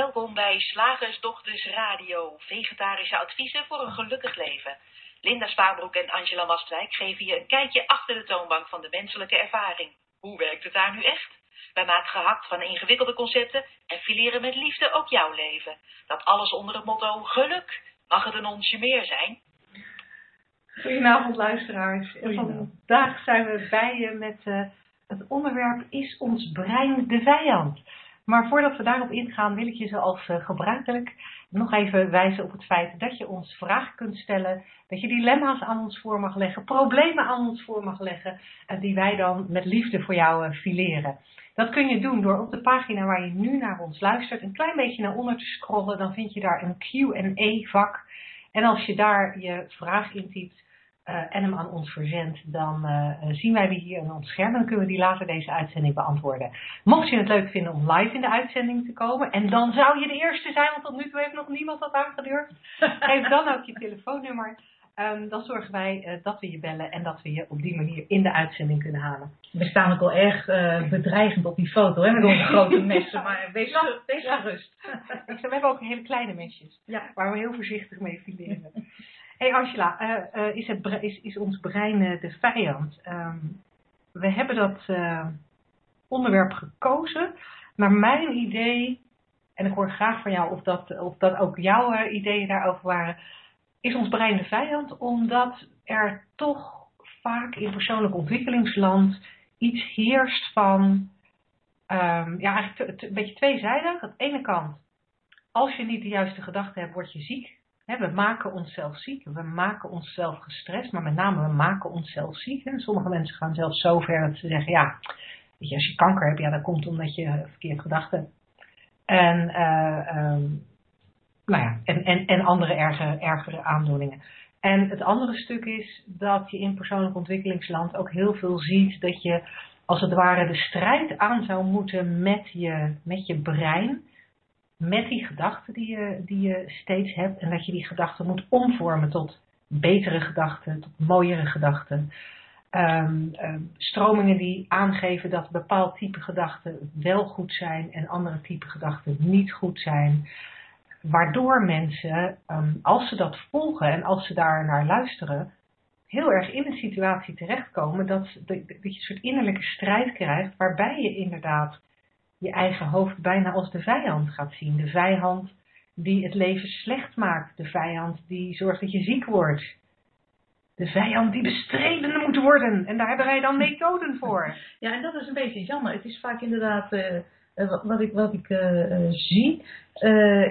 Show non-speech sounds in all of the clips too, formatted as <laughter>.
Welkom bij Slagersdochters Radio, vegetarische adviezen voor een gelukkig leven. Linda Spaanbroek en Angela Wastwijk geven je een kijkje achter de toonbank van de menselijke ervaring. Hoe werkt het daar nu echt? Wij maken gehakt van ingewikkelde concepten en fileren met liefde ook jouw leven. Dat alles onder het motto geluk. Mag het een onsje meer zijn? Goedenavond luisteraars. Vandaag zijn we bij je met uh, het onderwerp Is ons brein de vijand? Maar voordat we daarop ingaan wil ik je zoals uh, gebruikelijk nog even wijzen op het feit dat je ons vragen kunt stellen, dat je dilemma's aan ons voor mag leggen, problemen aan ons voor mag leggen en die wij dan met liefde voor jou uh, fileren. Dat kun je doen door op de pagina waar je nu naar ons luistert een klein beetje naar onder te scrollen. Dan vind je daar een Q&A vak. En als je daar je vraag intypt, en hem aan ons verzendt, dan uh, zien wij die hier aan ons scherm en dan kunnen we die later deze uitzending beantwoorden. Mocht je het leuk vinden om live in de uitzending te komen, en dan zou je de eerste zijn, want tot nu toe heeft nog niemand dat aangedurfd, <laughs> geef dan ook je telefoonnummer. Um, dan zorgen wij uh, dat we je bellen en dat we je op die manier in de uitzending kunnen halen. We staan ook al erg bedreigend op die foto, hè, met onze grote <laughs> messen, maar wees, ja, wees gerust. We hebben ook hele kleine mesjes, ja. waar we heel voorzichtig mee fileren. <laughs> Hey Angela, uh, uh, is, het, is, ons brein uh, de vijand? Um, we hebben dat onderwerp gekozen. Naar mijn idee, en ik hoor graag van jou of dat, of dat ook jouw ideeën daarover waren. Is ons brein de vijand omdat er toch vaak in persoonlijk ontwikkelingsland iets heerst van, um, ja eigenlijk een beetje tweezijdig. Aan de ene kant, als je niet de juiste gedachten hebt, word je ziek. We maken onszelf ziek, we maken onszelf gestrest, maar met name we maken onszelf ziek. En sommige mensen gaan zelfs zo ver dat ze zeggen, ja, weet je, als je kanker hebt, ja, dat komt omdat je verkeerd gedachten hebt. En, uh, um, nou ja, en, en, en andere ergere, ergere aandoeningen. En het andere stuk is dat je in persoonlijk ontwikkelingsland ook heel veel ziet dat je als het ware de strijd aan zou moeten met je, met je brein met die gedachten die je, die je steeds hebt en dat je die gedachten moet omvormen tot betere gedachten, tot mooiere gedachten. Um, um, stromingen die aangeven dat bepaald type gedachten wel goed zijn en andere type gedachten niet goed zijn. Waardoor mensen, um, als ze dat volgen en als ze daar naar luisteren, heel erg in een situatie terechtkomen dat, dat je een soort innerlijke strijd krijgt waarbij je inderdaad je eigen hoofd bijna als de vijand gaat zien. De vijand die het leven slecht maakt. De vijand die zorgt dat je ziek wordt. De vijand die bestreden moet worden. En daar hebben wij dan methoden voor. <laughs> Ja, en dat is een beetje jammer. Het is vaak inderdaad, uh, wat ik, wat ik uh, zie,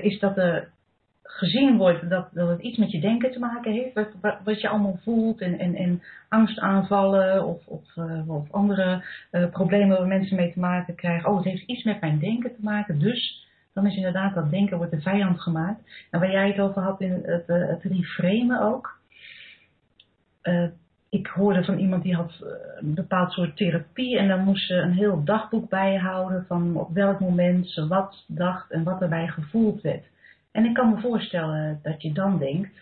is dat er gezien wordt dat, dat het iets met je denken te maken heeft. Wat, wat je allemaal voelt en, en, en angstaanvallen of, of, uh, of andere uh, problemen waar mensen mee te maken krijgen. Oh, het heeft iets met mijn denken te maken. Dus dan is inderdaad dat denken wordt de vijand gemaakt. En waar jij het over had in het, uh, het ook. ik hoorde van iemand die had een bepaald soort therapie en dan moest ze een heel dagboek bijhouden van op welk moment ze wat dacht en wat erbij gevoeld werd. En ik kan me voorstellen dat je dan denkt,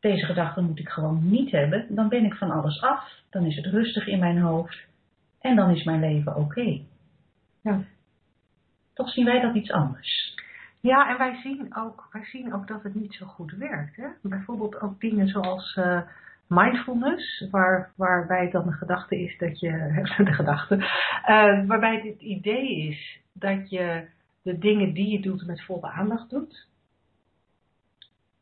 deze gedachte moet ik gewoon niet hebben, dan ben ik van alles af, dan is het rustig in mijn hoofd en dan is mijn leven oké. Okay. Ja. Toch zien wij dat iets anders. Ja, en wij zien ook, wij zien ook dat het niet zo goed werkt. Hè? Bijvoorbeeld ook dingen zoals uh, mindfulness, waar, waarbij het dan een gedachte is dat je, <laughs> de gedachte, uh, waarbij het idee is dat je de dingen die je doet met volle aandacht doet.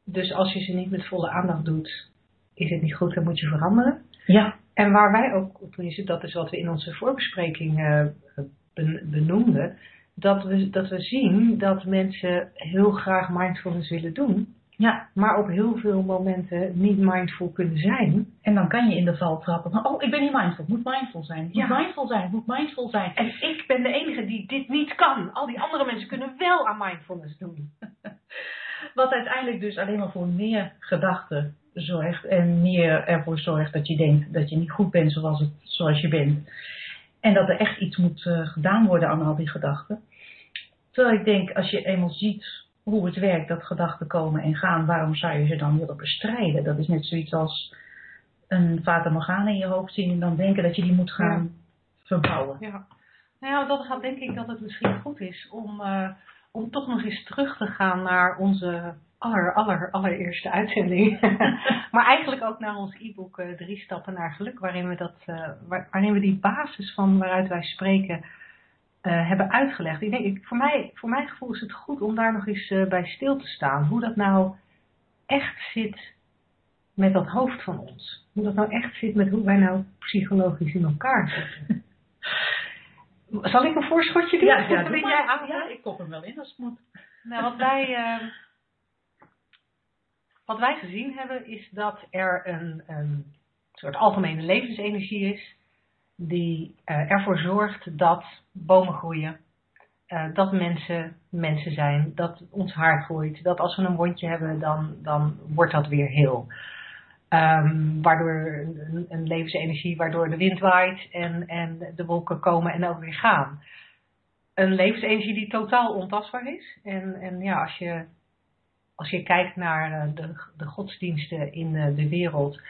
Dus als je ze niet met volle aandacht doet, is het niet goed, dan moet je veranderen. Ja. En waar wij ook, tenminste dat is wat we in onze voorbespreking uh, benoemden, dat we, dat we zien dat mensen heel graag mindfulness willen doen. Ja. Maar op heel veel momenten niet mindful kunnen zijn. En dan kan je in de val trappen van, oh, ik ben niet mindful, moet mindful zijn, moet Ja. mindful zijn, moet mindful zijn. En ik ben de enige die dit niet kan. Al die andere mensen kunnen wel aan mindfulness doen. <laughs> Wat uiteindelijk dus alleen maar voor meer gedachten zorgt en meer ervoor zorgt dat je denkt dat je niet goed bent zoals, het, zoals je bent. En dat er echt iets moet uh, gedaan worden aan al die gedachten. Terwijl ik denk, als je eenmaal ziet hoe het werkt, dat gedachten komen en gaan, waarom zou je ze dan willen bestrijden? Dat is net zoiets als een Fata Morgana in je hoofd zien en dan denken dat je die moet gaan Ja. verbouwen. Ja. Nou ja, dat gaat denk ik dat het misschien goed is om, uh, om toch nog eens terug te gaan naar onze aller, aller, allereerste uitzending. <laughs> maar eigenlijk ook naar ons e-book uh, Drie Stappen naar Geluk, waarin we, dat, uh, waarin we die basis van waaruit wij spreken uh, hebben uitgelegd. Ik denk, ik, voor, mij, voor mijn gevoel is het goed om daar nog eens bij stil te staan. Hoe dat nou echt zit met dat hoofd van ons. Hoe dat nou echt zit met hoe wij nou psychologisch in elkaar zitten. Zal ik een voorschotje doen? Ja, ja, doe jij ja, ik kop hem wel in als het moet. Nou, wat wij, uh, wat wij gezien hebben is dat er een, een soort algemene levensenergie is die uh, ervoor zorgt dat bomen groeien, uh, dat mensen mensen zijn, dat ons haar groeit, dat als we een wondje hebben, dan, dan wordt dat weer heel. Um, waardoor een, levensenergie, waardoor de wind waait en, en de wolken komen en ook weer gaan. Een levensenergie die totaal ontastbaar is. En, en ja, als je, als je kijkt naar eh, de, de godsdiensten in eh, de wereld,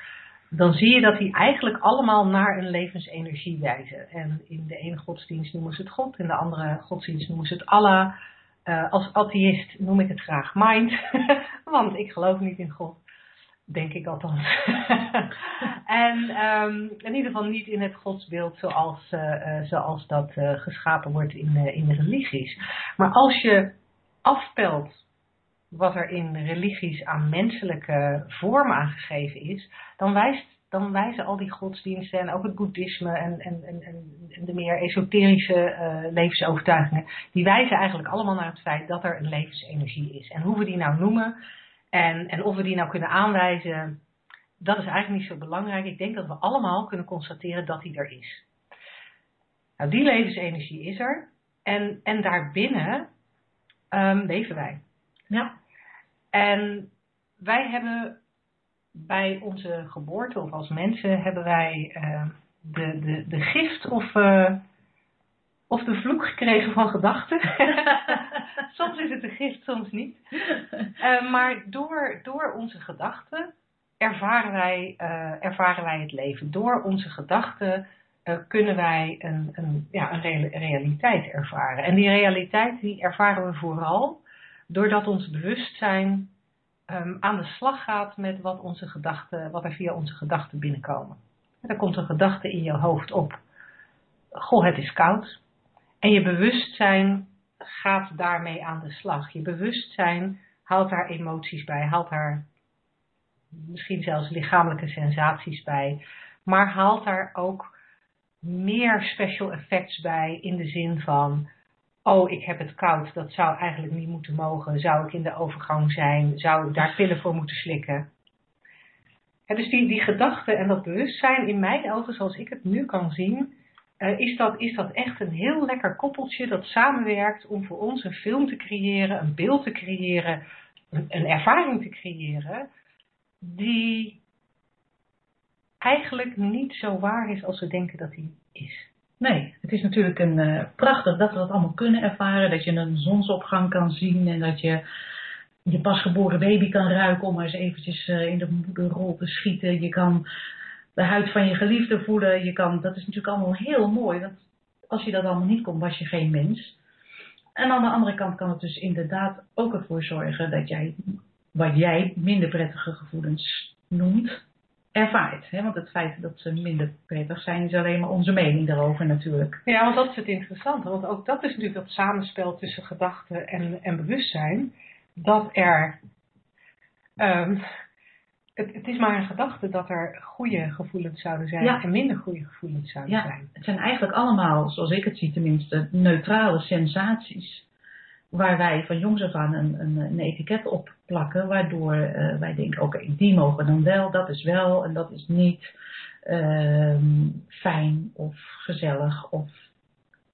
dan zie je dat die eigenlijk allemaal naar een levensenergie wijzen. En in de ene godsdienst noemen ze het God, in de andere godsdienst noemen ze het Allah. Uh, als atheïst noem ik het graag mind, <laughs> want ik geloof niet in God. Denk ik althans. <laughs> en um, in ieder geval niet in het godsbeeld zoals, uh, zoals dat geschapen wordt in, in de religies. Maar als je afpelt wat er in religies aan menselijke vorm aangegeven is, dan, wijst, dan wijzen al die godsdiensten en ook het boeddhisme en, en, en, en de meer esoterische uh, levensovertuigingen, die wijzen eigenlijk allemaal naar het feit dat er een levensenergie is. En hoe we die nou noemen, en, en of we die nou kunnen aanwijzen, dat is eigenlijk niet zo belangrijk. Ik denk dat we allemaal kunnen constateren dat die er is. Nou, die levensenergie is er. En, en daarbinnen um, leven wij. Ja. En wij hebben bij onze geboorte of als mensen hebben wij uh, de, de, de gift of, uh, of de vloek gekregen van gedachten. <laughs> soms is het een gift, soms niet. Uh, maar door, door onze gedachten ervaren wij, uh, ervaren wij het leven. Door onze gedachten kunnen wij een, een, ja, een realiteit ervaren. En die realiteit die ervaren we vooral doordat ons bewustzijn um, aan de slag gaat met wat, onze gedachten, wat er via onze gedachten binnenkomen. En komt een gedachte in je hoofd op. Goh, het is koud. En je bewustzijn gaat daarmee aan de slag. Je bewustzijn haalt daar emoties bij, haalt daar misschien zelfs lichamelijke sensaties bij, maar haalt daar ook meer special effects bij in de zin van, oh ik heb het koud, dat zou eigenlijk niet moeten mogen, zou ik in de overgang zijn, zou ik daar pillen voor moeten slikken. dus die, die gedachte en dat bewustzijn in mijn ogen, zoals ik het nu kan zien, uh, is, dat, is dat echt een heel lekker koppeltje dat samenwerkt om voor ons een film te creëren, een beeld te creëren, een, een ervaring te creëren, die eigenlijk niet zo waar is als we denken dat die is. Nee, het is natuurlijk een uh, prachtig dat we dat allemaal kunnen ervaren. Dat je een zonsopgang kan zien en dat je je pasgeboren baby kan ruiken om maar eens eventjes uh, in de moederrol te schieten. Je kan de huid van je geliefde voelen. Je kan, dat is natuurlijk allemaal heel mooi. Want als je dat allemaal niet kon, was je geen mens. En aan de andere kant kan het dus inderdaad ook ervoor zorgen dat jij, wat jij minder prettige gevoelens noemt, ervaart. Hè? Want het feit dat ze minder prettig zijn, is alleen maar onze mening daarover natuurlijk. Ja, want dat is het interessante. Want ook dat is natuurlijk dat samenspel tussen gedachten en, en bewustzijn. Dat er um, het, het, is maar een gedachte dat er goede gevoelens zouden zijn en minder goede gevoelens zouden ja. zijn. Het zijn eigenlijk allemaal, zoals ik het zie tenminste, neutrale sensaties. Waar wij van jongs af aan een, een, een etiket op plakken, waardoor uh, wij denken: oké, okay, die mogen dan wel, dat is wel en dat is niet uh, fijn of gezellig of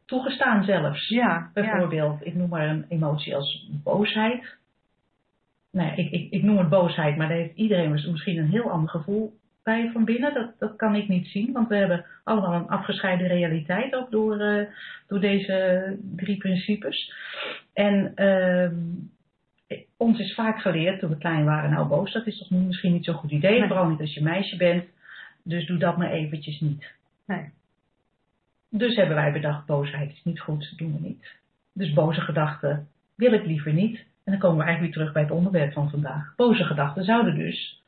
toegestaan zelfs. Ja, Bijvoorbeeld, ik noem maar een emotie als boosheid nou, ik, ik, ik noem het boosheid, maar daar heeft iedereen misschien een heel ander gevoel bij van binnen. Dat, dat kan ik niet zien, want we hebben allemaal een afgescheiden realiteit ook door, uh, door deze drie principes. En uh, ons is vaak geleerd, toen we klein waren, nou boos, dat is toch misschien niet zo'n goed idee, nee. vooral niet als je meisje bent. Dus doe dat maar eventjes niet. Nee. Dus hebben wij bedacht, boosheid is niet goed, doen we niet. Dus boze gedachten wil ik liever niet. En dan komen we eigenlijk weer terug bij het onderwerp van vandaag. Boze gedachten zouden dus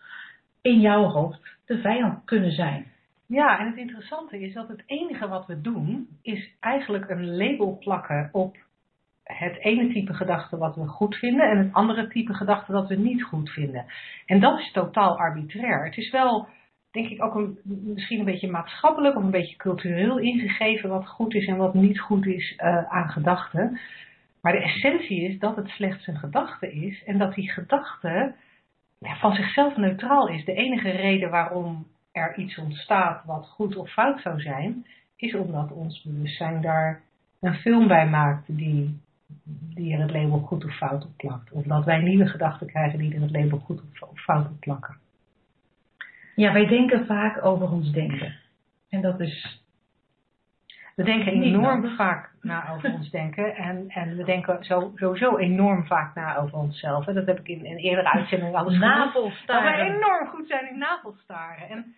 in jouw hoofd de vijand kunnen zijn. Ja, en het interessante is dat het enige wat we doen, is eigenlijk een label plakken op het ene type gedachte wat we goed vinden en het andere type gedachte wat we niet goed vinden. En dat is totaal arbitrair. Het is wel, denk ik, ook een, misschien een beetje maatschappelijk of een beetje cultureel ingegeven wat goed is en wat niet goed is uh, aan gedachten. Maar de essentie is dat het slechts een gedachte is en dat die gedachte van zichzelf neutraal is. De enige reden waarom er iets ontstaat wat goed of fout zou zijn, is omdat ons bewustzijn daar een film bij maakt die, die er het label goed of fout op plakt. Of dat wij nieuwe gedachten krijgen die er het label goed of fout op plakken. Ja, wij denken vaak over ons denken. En dat is. We denken enorm vaak na over ons denken. En, en we denken zo, sowieso enorm vaak na over onszelf. En dat heb ik in een eerdere uitzending al eens Navelstaren. Dat wij enorm goed zijn in navelstaren. En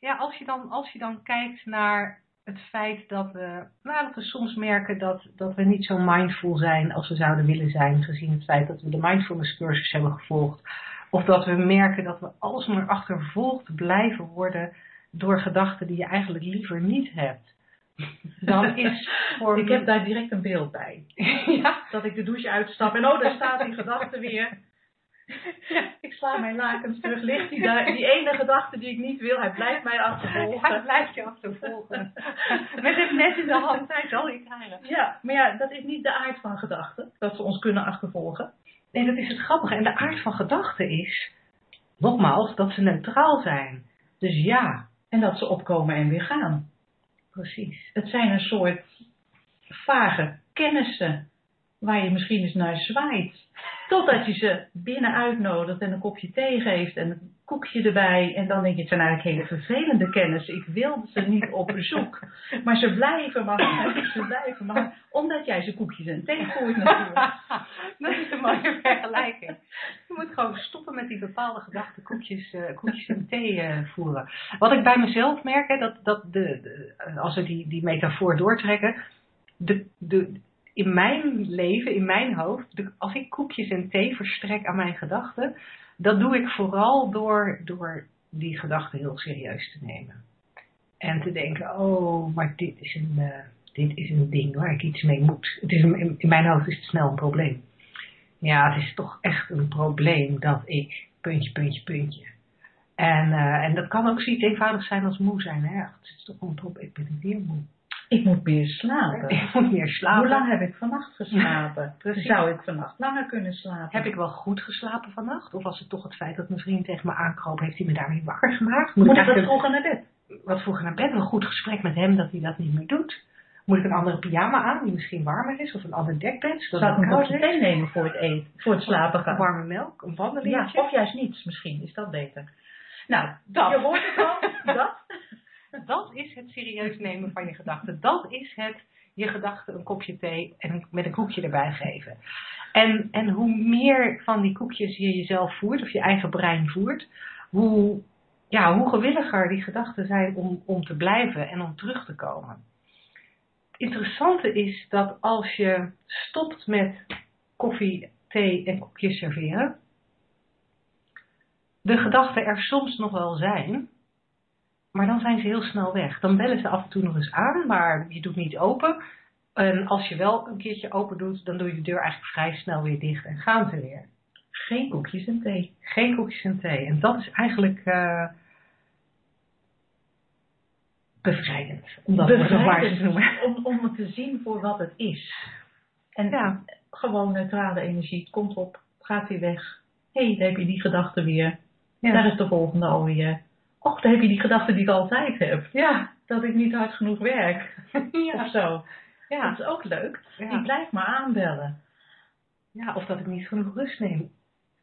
ja, als je dan, als je dan kijkt naar het feit dat we, nou, dat we soms merken dat, dat we niet zo mindful zijn als we zouden willen zijn, gezien het feit dat we de mindfulness cursus hebben gevolgd. Of dat we merken dat we alsmaar achtervolgd blijven worden door gedachten die je eigenlijk liever niet hebt. Dan <laughs> is voor Ik heb daar direct een beeld bij. <laughs> ja. Dat ik de douche uitstap en oh, daar staat die gedachte weer. Ja, <laughs> ik sla mijn lakens terug. Ligt die, daar, die <laughs> ene gedachte die ik niet wil, hij blijft mij achtervolgen. Hij blijft je achtervolgen. <laughs> Met het net in de hand, hij zal. Ja, maar ja, dat is niet de aard van gedachten, dat ze ons kunnen achtervolgen. Nee, dat is het grappige. En de aard van gedachten is, nogmaals, dat ze neutraal zijn. Dus ja. En dat ze opkomen en weer gaan. Precies. Het zijn een soort vage kennissen waar je misschien eens naar zwaait. Totdat je ze binnen uitnodigt en een kopje thee geeft en een koekje erbij. En dan denk je, het zijn eigenlijk hele vervelende kennis. Ik wilde ze niet op bezoek. <laughs> Maar ze blijven maar, ze blijven maar. Omdat jij ze koekjes en thee voert natuurlijk. <laughs> Dat is een mooie vergelijking. Je moet gewoon stoppen met die bepaalde gedachten koekjes, uh, koekjes en thee uh, voeren. Wat ik bij mezelf merk, hè, dat, dat de, de, als we die, die metafoor doortrekken. De, de, in mijn leven, in mijn hoofd, als ik koekjes en thee verstrek aan mijn gedachten, dat doe ik vooral door, door die gedachten heel serieus te nemen. En te denken, oh, maar dit is een, uh, dit is een ding waar ik iets mee moet. Het is in mijn hoofd is het snel een probleem. Ja, het is toch echt een probleem dat ik, puntje, puntje, puntje. En, uh, en dat kan ook zoiets eenvoudig zijn als moe zijn. Hè? Het is toch een ik ben weer moe. Ik moet meer slapen. <laughs> Ik moet meer slapen. Hoe lang heb ik vannacht geslapen? <laughs> Zou ik vannacht langer kunnen slapen? Heb ik wel goed geslapen vannacht? Of was het toch het feit dat mijn vriend tegen me aankroop, heeft hij me daarmee wakker gemaakt? Moet, moet ik wat vroeger naar bed? Wat vroeger naar bed? Een goed gesprek met hem dat hij dat niet meer doet. Moet ik een andere pyjama aan die misschien warmer is? Of een ander dekbed? Zou ik een kopje thee nemen voor het eten? Voor het slapen gaan? Warme melk? Een wandeling? Ja, of juist niets misschien. Is dat beter? Nou, dat. je hoort het al. <laughs> dat. Dat is het serieus nemen van je gedachten. Dat is het je gedachten een kopje thee en met een koekje erbij geven. En, en hoe meer van die koekjes je jezelf voert, of je eigen brein voert, hoe, ja, hoe gewilliger die gedachten zijn om, om te blijven en om terug te komen. Het interessante is dat als je stopt met koffie, thee en koekjes serveren, de gedachten er soms nog wel zijn, maar dan zijn ze heel snel weg. Dan bellen ze af en toe nog eens aan, maar je doet niet open. En als je wel een keertje open doet, dan doe je de deur eigenlijk vrij snel weer dicht en gaan ze weer. Geen koekjes en thee. Geen koekjes en thee. En dat is eigenlijk uh, bevrijdend. Om dat bevrijdend, maar te noemen. Om, om het te zien voor wat het is. En ja. gewoon neutrale energie. Komt op, gaat weer weg. Hé, hey, daar heb je die gedachte weer. Ja. Daar is de volgende alweer och, dan heb je die gedachte die ik altijd heb. Ja. Dat ik niet hard genoeg werk. <laughs> ja. Of zo. Ja. Dat is ook leuk. Ja. Die blijft maar aanbellen. Ja, of dat ik niet genoeg rust neem.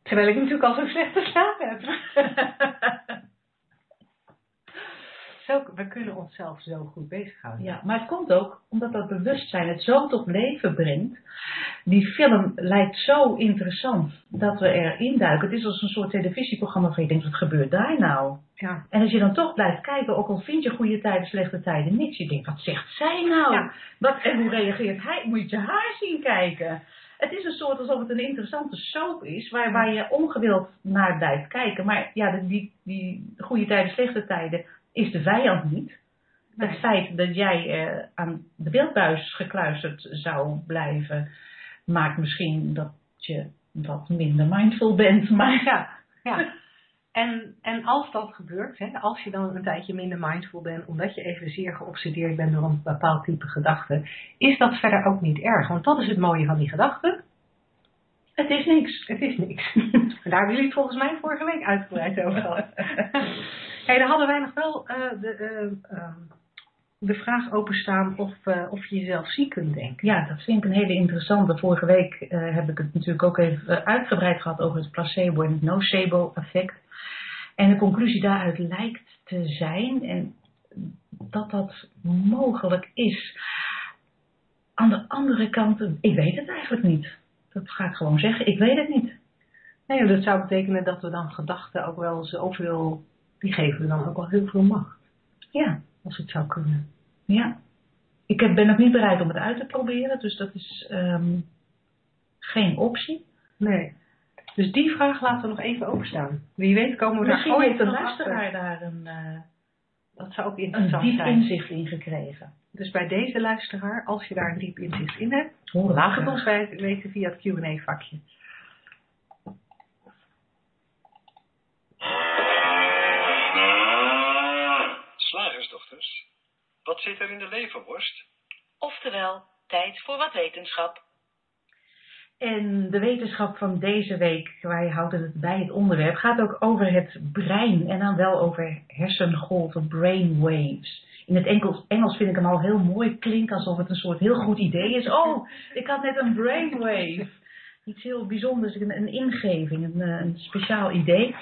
Terwijl ik natuurlijk al zo slecht geslapen heb. <laughs> zo, we kunnen onszelf zo goed bezighouden. Ja, maar het komt ook omdat dat bewustzijn het zo tot leven brengt. Die film lijkt zo interessant dat we erin duiken. Het is als een soort televisieprogramma waar je denkt, wat gebeurt daar nou? Ja. En als je dan toch blijft kijken, ook al vind je goede tijden, slechte tijden niks. Je denkt, wat zegt zij nou? Ja. Wat, en hoe reageert hij? Moet je haar zien kijken. het is een soort alsof het een interessante soap is, waar, waar je ongewild naar blijft kijken. Maar ja, die, die goede tijden, slechte tijden is de vijand niet. Het feit dat jij eh, aan de beeldbuis gekluisterd zou blijven, maakt misschien dat je wat minder mindful bent. Maar Ja, ja. <laughs> En, en als dat gebeurt, hè, als je dan een tijdje minder mindful bent, omdat je even zeer geobsedeerd bent door een bepaald type gedachte, is dat verder ook niet erg. Want dat is het mooie van die gedachten. Het is niks. Het is niks. <laughs> Daar hebben jullie het volgens mij vorige week uitgebreid over gehad. <laughs> hey, dan hadden wij nog wel eh, de, eh, ehm, de vraag openstaan of, eh, of je jezelf ziek kunt denken. Ja, dat vind ik een hele interessante. Vorige week heb ik het natuurlijk ook even uitgebreid gehad over het placebo en het nocebo effect. En de conclusie daaruit lijkt te zijn en dat dat mogelijk is. Aan de andere kant, ik weet het eigenlijk niet. Dat ga ik gewoon zeggen, ik weet het niet. Nee, dat zou betekenen dat we dan gedachten ook wel zoveel, die geven we dan ook wel heel veel macht. Ja, Als het zou kunnen. ja. Ik heb- ben nog niet bereid om het uit te proberen, dus dat is ehm, geen optie. Nee. Dus die vraag laten we nog even openstaan. Wie weet komen we Misschien daar ooit heeft een luisteraar daar een, eh, Dat zou ook een interessant diep zijn. inzicht in gekregen. Dus bij deze luisteraar, als je daar een diep inzicht in hebt, Hoor laat het ons weten via het Q&A vakje. Slagersdochters, wat zit er in de leverworst? Oftewel, tijd voor wat wetenschap. En de wetenschap van deze week, wij houden het bij het onderwerp, gaat ook over het brein en dan wel over hersengolven, brainwaves. In het Engels, vind ik hem al heel mooi klinken, alsof het een soort heel goed idee is. Oh, ik had net een brainwave. Iets heel bijzonders, een, een ingeving, een, eh, een speciaal idee.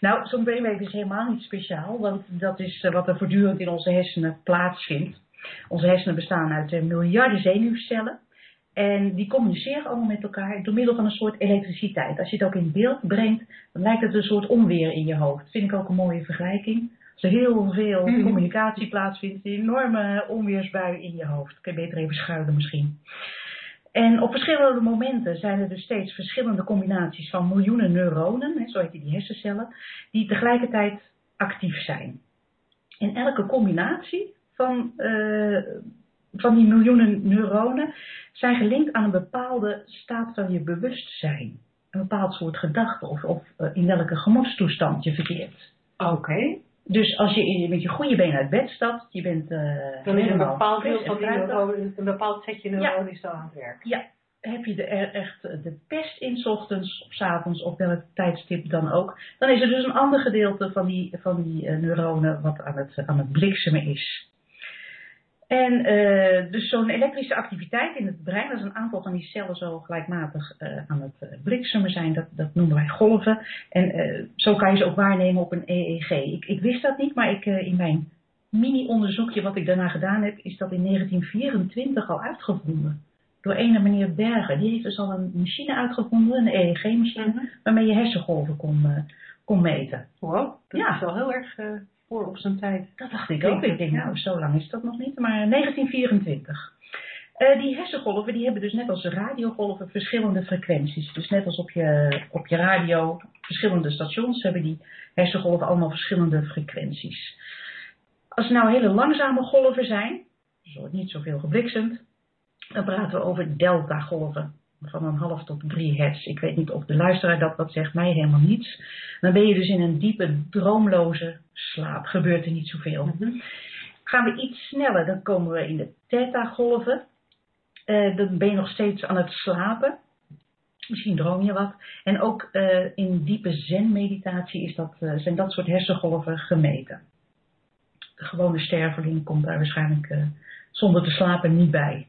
Nou, zo'n brainwave is helemaal niet speciaal, want dat is eh, wat er voortdurend in onze hersenen plaatsvindt. Onze hersenen bestaan uit eh, miljarden zenuwcellen. En die communiceren allemaal met elkaar door middel van een soort elektriciteit. Als je het ook in beeld brengt, dan lijkt het een soort onweer in je hoofd. Vind ik ook een mooie vergelijking. Als er heel veel Mhm. communicatie plaatsvindt, een enorme onweersbui in je hoofd. Kun je beter even schuilen misschien. En op verschillende momenten zijn er dus steeds verschillende combinaties van miljoenen neuronen, zo heet die hersencellen, die tegelijkertijd actief zijn. En elke combinatie van, eh, van die miljoenen neuronen zijn gelinkt aan een bepaalde staat van je bewustzijn. Een bepaald soort gedachte of, of eh, in welke gemoedstoestand je verkeert. Oké. Dus als je met je goede been uit bed stapt, je bent eh Dan is een bepaald deel van die fruitig. neuronen, een bepaald setje neuronen is dan aan het werk. Ja, heb je er echt de pest in, 's ochtends of 's avonds, op welk tijdstip dan ook. Dan is er dus een ander gedeelte van die, van die eh, neuronen wat aan het, aan het bliksemen is. En eh, dus zo'n elektrische activiteit in het brein, als een aantal van die cellen zo gelijkmatig eh, aan het eh, bliksemen zijn, dat, dat noemen wij golven. En zo kan je ze ook waarnemen op een EEG. Ik, ik wist dat niet, maar ik, in mijn mini-onderzoekje wat ik daarna gedaan heb, is dat in 1924 al uitgevonden door ene meneer Berger. Die heeft dus al een machine uitgevonden, een EEG-machine, waarmee je hersengolven kon, kon meten. Wow, dat Ja. is wel heel erg voor op zijn tijd. Dat dacht ik ook. Ik denk, nou, zo lang is dat nog niet, maar 1924. Eh, die hersengolven die hebben dus net als de radiogolven verschillende frequenties. Dus net als op je, op je radio verschillende stations hebben die hersengolven allemaal verschillende frequenties. Als het nou hele langzame golven zijn, dus wordt niet zoveel gebliksemd, dan praten we over delta-golven van een half tot drie hertz. Ik weet niet of de luisteraar dat wat zegt, mij helemaal niets. Dan ben je dus in een diepe, droomloze slaap. Gebeurt er niet zoveel. Mhm. Gaan we iets sneller, dan komen we in de theta-golven. Eh, dan ben je nog steeds aan het slapen. Misschien droom je wat. En ook eh, in diepe zen-meditatie is dat, eh, zijn dat soort hersengolven gemeten. De gewone sterveling komt daar waarschijnlijk zonder te slapen niet bij.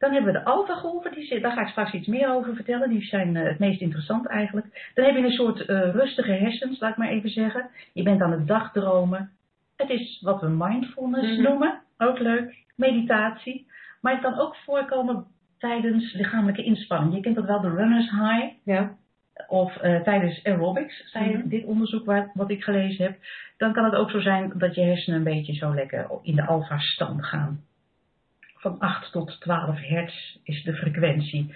Dan hebben we de alfagolven, die zit- daar ga ik straks iets meer over vertellen. Die zijn eh, het meest interessant eigenlijk. Dan heb je een soort eh, rustige hersens, laat ik maar even zeggen. Je bent aan het dagdromen. Het is wat we mindfulness Mhm. noemen, ook leuk. Meditatie. Maar het kan ook voorkomen tijdens lichamelijke inspanning. Je kent dat wel, de runner's high. Ja. Of eh, tijdens aerobics, zei Mhm. dit onderzoek waar, wat ik gelezen heb. Dan kan het ook zo zijn dat je hersenen een beetje zo lekker in de alfa-stand gaan. Van 8 tot 12 hertz is de frequentie.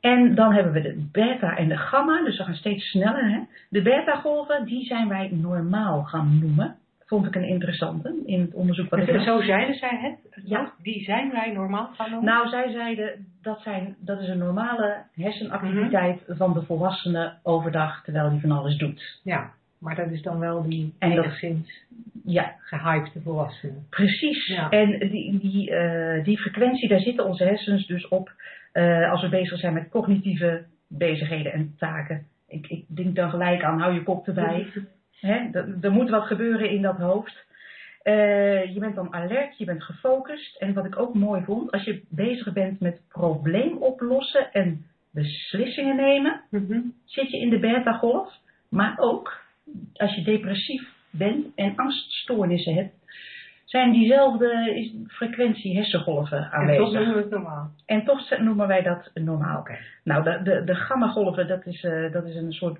En dan hebben we de beta en de gamma, dus we gaan steeds sneller. Hè? De beta-golven, die zijn wij normaal gaan noemen. Vond ik een interessante in het onderzoek wat ik zo zeiden zij het? Ja. Die zijn wij normaal gaan noemen? Nou, zij zeiden dat, zijn, dat is een normale hersenactiviteit Mhm. van de volwassene overdag terwijl die van alles doet. Ja, maar dat is dan wel die enigszins Ja, gehypte volwassenen. precies. Ja. En die, die, eh, die frequentie, daar zitten onze hersens dus op eh, als we bezig zijn met cognitieve bezigheden en taken. Ik, ik denk dan gelijk aan hou je kop erbij. Hè? Er, er moet wat gebeuren in dat hoofd. Eh, je bent dan alert, je bent gefocust. En wat ik ook mooi vond, als je bezig bent met probleem oplossen en beslissingen nemen, Mhm. zit je in de beta-golf. Maar ook als je depressief bent en angststoornissen hebt, zijn diezelfde frequentie hersengolven En toch aanwezig. noemen we het normaal. En toch noemen wij dat normaal. Nou, de, de, de gamma-golven, dat is, eh, dat is een soort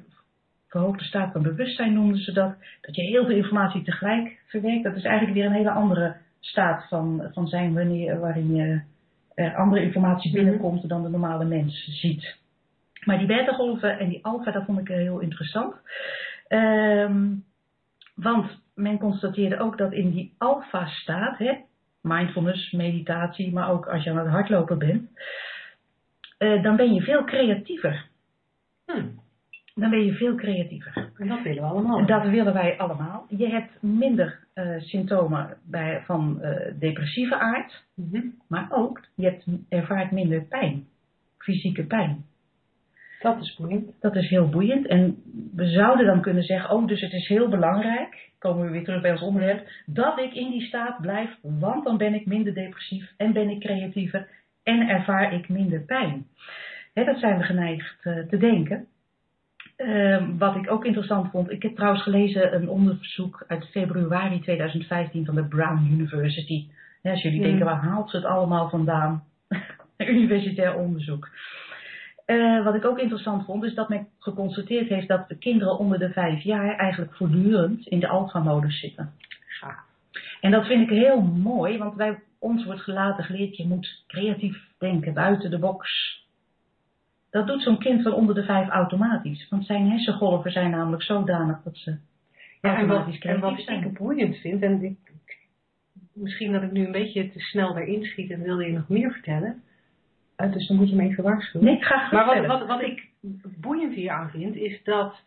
verhoogde staat van bewustzijn, noemden ze dat. Dat je heel veel informatie tegelijk verwerkt. Dat is eigenlijk weer een hele andere staat van, van zijn wanneer, waarin je er andere informatie binnenkomt dan de normale mens ziet. Maar die beta-golven en die alfa, dat vond ik heel interessant. Ehm, want men constateerde ook dat in die alfa-staat, mindfulness, meditatie, maar ook als je aan het hardlopen bent, eh, dan ben je veel creatiever. Hm. Dan ben je veel creatiever. En dat willen we allemaal. Dat willen wij allemaal. Je hebt minder eh, symptomen bij, van eh, depressieve aard, Mhm. maar ook je hebt, ervaart minder pijn, fysieke pijn. Dat is boeiend. Dat is heel boeiend. En we zouden dan kunnen zeggen, oh, dus het is heel belangrijk, komen we weer terug bij ons onderwerp, dat ik in die staat blijf, want dan ben ik minder depressief en ben ik creatiever en ervaar ik minder pijn. Hè, dat zijn we geneigd eh, te denken. Ehm, wat ik ook interessant vond, ik heb trouwens gelezen een onderzoek uit februari 2015 van de Brown University. Als jullie Mm. denken, waar haalt ze het allemaal vandaan? <laughs> Universitair onderzoek. Eh, wat ik ook interessant vond, is dat men geconstateerd heeft dat de kinderen onder de vijf jaar eigenlijk voortdurend in de alpha-modus zitten. Ja. En dat vind ik heel mooi, want wij, ons wordt later geleerd, je moet creatief denken, buiten de box. Dat doet zo'n kind van onder de vijf automatisch, want zijn hersengolven zijn namelijk zodanig dat ze Ja, en wat, automatisch en wat creatief zijn. ik boeiend vind, en ik, misschien dat ik nu een beetje te snel erin schiet en wilde je nog meer vertellen. Eh, dus dan moet je me even waarschuwen. Nee, ik ga Maar wat, wat, wat ik boeiend hieraan vind, is dat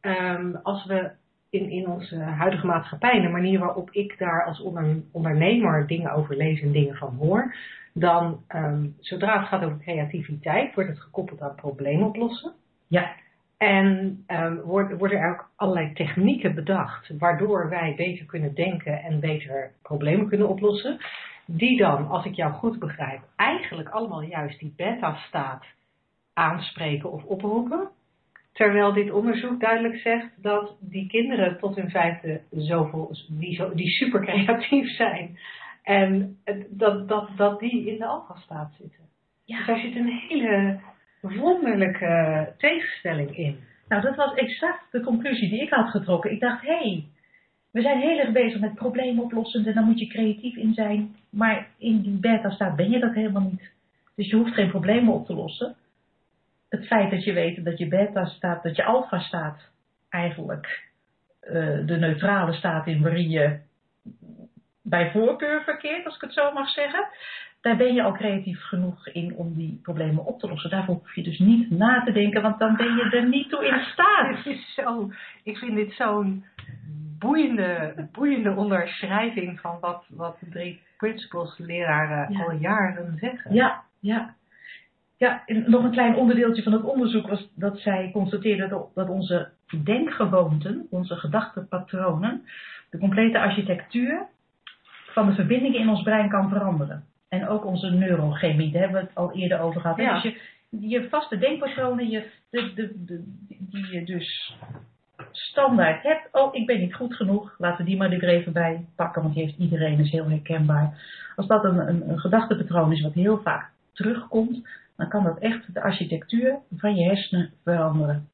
ehm, als we in, in onze huidige maatschappij, de manier waarop ik daar als onder, ondernemer dingen over lees en dingen van hoor, dan ehm, zodra het gaat over creativiteit, wordt het gekoppeld aan probleem oplossen. Ja, En ehm, worden, worden er ook allerlei technieken bedacht waardoor wij beter kunnen denken en beter problemen kunnen oplossen. Die dan, als ik jou goed begrijp, eigenlijk allemaal juist die beta-staat aanspreken of oproepen. Terwijl dit onderzoek duidelijk zegt dat die kinderen tot hun vijfde zoveel, die, zo, die super creatief zijn. En dat, dat, dat die in de alfa-staat zitten. Dus ja. daar zit een hele wonderlijke tegenstelling in. Nou, dat was exact de conclusie die ik had getrokken. Ik dacht, hé, hey, we zijn heel erg bezig met problemen oplossen en daar moet je creatief in zijn. Maar in die beta-staat ben je dat helemaal niet. Dus je hoeft geen problemen op te lossen. Het feit dat je weet dat je beta-staat, dat je alfa-staat eigenlijk eh, de neutrale staat in waarin je bij voorkeur verkeert, als ik het zo mag zeggen. Daar ben je al creatief genoeg in om die problemen op te lossen. Daarvoor hoef je dus niet na te denken, want dan ben je er niet toe in staat. <laughs> Dit is zo, ik vind dit zo'n boeiende, boeiende onderschrijving van wat, wat de drie principles leraren Ja. al jaren zeggen. Ja, ja. Ja, en nog een klein onderdeeltje van het onderzoek was dat zij constateerden dat- dat onze denkgewoonten, onze gedachtenpatronen, de complete architectuur van de verbindingen in ons brein kan veranderen. En ook onze neurochemie, daar hebben we het al eerder over gehad. Ja. Dus je, je vaste denkpatronen, je, de, de, de, die je dus standaard hebt. Oh, ik ben niet goed genoeg. Laten we die maar er even bij pakken, want die heeft iedereen, is heel herkenbaar. Als dat een, een, een gedachtepatroon is wat heel vaak terugkomt, dan kan dat echt de architectuur van je hersenen veranderen.